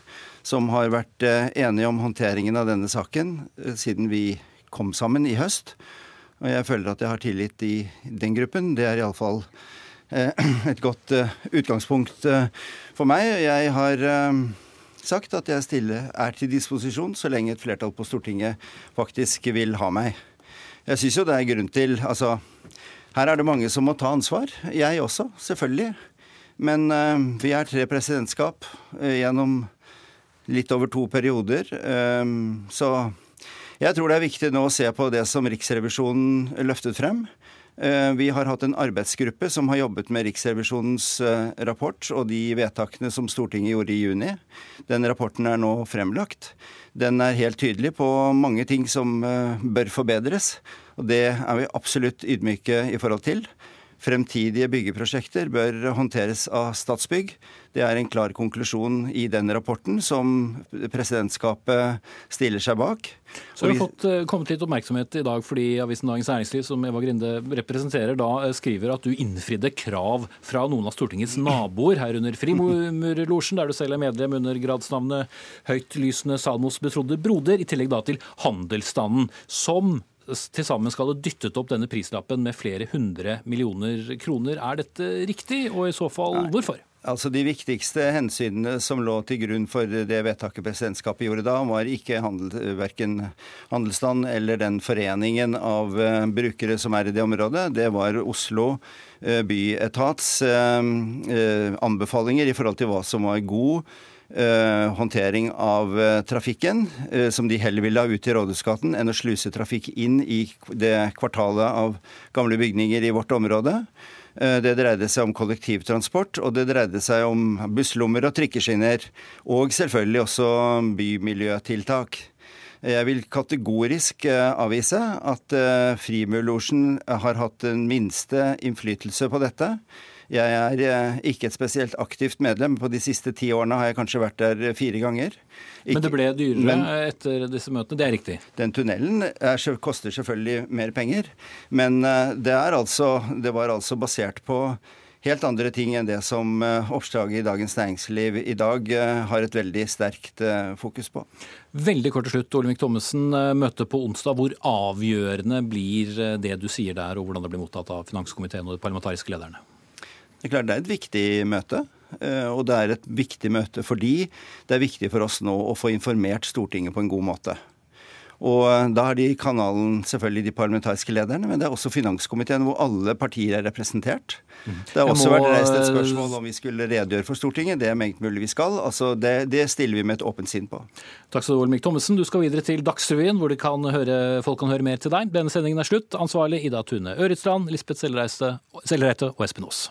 Som har vært enige om håndteringen av denne saken siden vi kom sammen i høst. Og jeg føler at jeg har tillit i den gruppen. Det er iallfall uh, et godt utgangspunkt for meg. Jeg har sagt at jeg stille er til disposisjon så lenge et flertall på Stortinget faktisk vil ha meg. Jeg syns jo det er grunn til Altså, her er det mange som må ta ansvar. Jeg også, selvfølgelig. Men vi er tre presidentskap gjennom litt over to perioder. Så jeg tror det er viktig nå å se på det som Riksrevisjonen løftet frem. Eh, vi har hatt en arbeidsgruppe som har jobbet med Riksrevisjonens eh, rapport og de vedtakene som Stortinget gjorde i juni. Den rapporten er nå fremlagt. Den er helt tydelig på mange ting som eh, bør forbedres. Og det er vi absolutt ydmyke i forhold til. Fremtidige byggeprosjekter bør håndteres av Statsbygg. Det er en klar konklusjon i den rapporten som presidentskapet stiller seg bak. Så vi har fått eh, kommet litt oppmerksomhet i dag fordi avisen Dagens Næringsliv, som Eva Grinde representerer, da eh, skriver at du innfridde krav fra noen av Stortingets naboer, herunder Frimurlosjen, der du selv er medlem under gradsnavnet Høytlysende Salmos betrodde broder, i tillegg da til handelsstanden, som til sammen skal ha dyttet opp denne prislappen med flere hundre millioner kroner. Er dette riktig, og i så fall hvorfor? Altså De viktigste hensynene som lå til grunn for det vedtaket presidentskapet gjorde da, var ikke handel, verken handelsstand eller den foreningen av uh, brukere som er i det området. Det var Oslo uh, byetats uh, anbefalinger i forhold til hva som var god håndtering av trafikken, som de heller ville ha ut i Rådhusgaten enn å sluse trafikk inn i det kvartalet av gamle bygninger i vårt område. Det dreide seg om kollektivtransport, og det dreide seg om busslommer og trikkeskinner. Og selvfølgelig også bymiljøtiltak. Jeg vil kategorisk avvise at Frimurlosjen har hatt den minste innflytelse på dette. Jeg er eh, ikke et spesielt aktivt medlem. På de siste ti årene har jeg kanskje vært der eh, fire ganger. Ikke, men det ble dyrere men, etter disse møtene, det er riktig? Den tunnelen er, koster selvfølgelig mer penger, men eh, det, altså, det var altså basert på helt andre ting enn det som oppslaget i Dagens Næringsliv i dag har et veldig sterkt fokus på. Veldig kort til slutt, Olemic Thommessen. Møtet på onsdag. Hvor avgjørende blir det du sier der, og hvordan det blir mottatt av finanskomiteen og de parlamentariske lederne? Det er klart det er et viktig møte. Eh, og det er et viktig møte fordi det er viktig for oss nå å få informert Stortinget på en god måte. Og eh, da har de kanalen selvfølgelig de parlamentariske lederne, men det er også finanskomiteen hvor alle partier er representert. Det har også må... vært reist et spørsmål om vi skulle redegjøre for Stortinget. Det er meget mulig vi skal. Altså det, det stiller vi med et åpent sinn på. Takk skal du ha, Olemic Thommessen. Du skal videre til Dagsrevyen, hvor kan høre, folk kan høre mer til deg. Denne sendingen er slutt. Ansvarlig Ida Tune Øretsland, Lisbeth Sellereite og Espen Aas.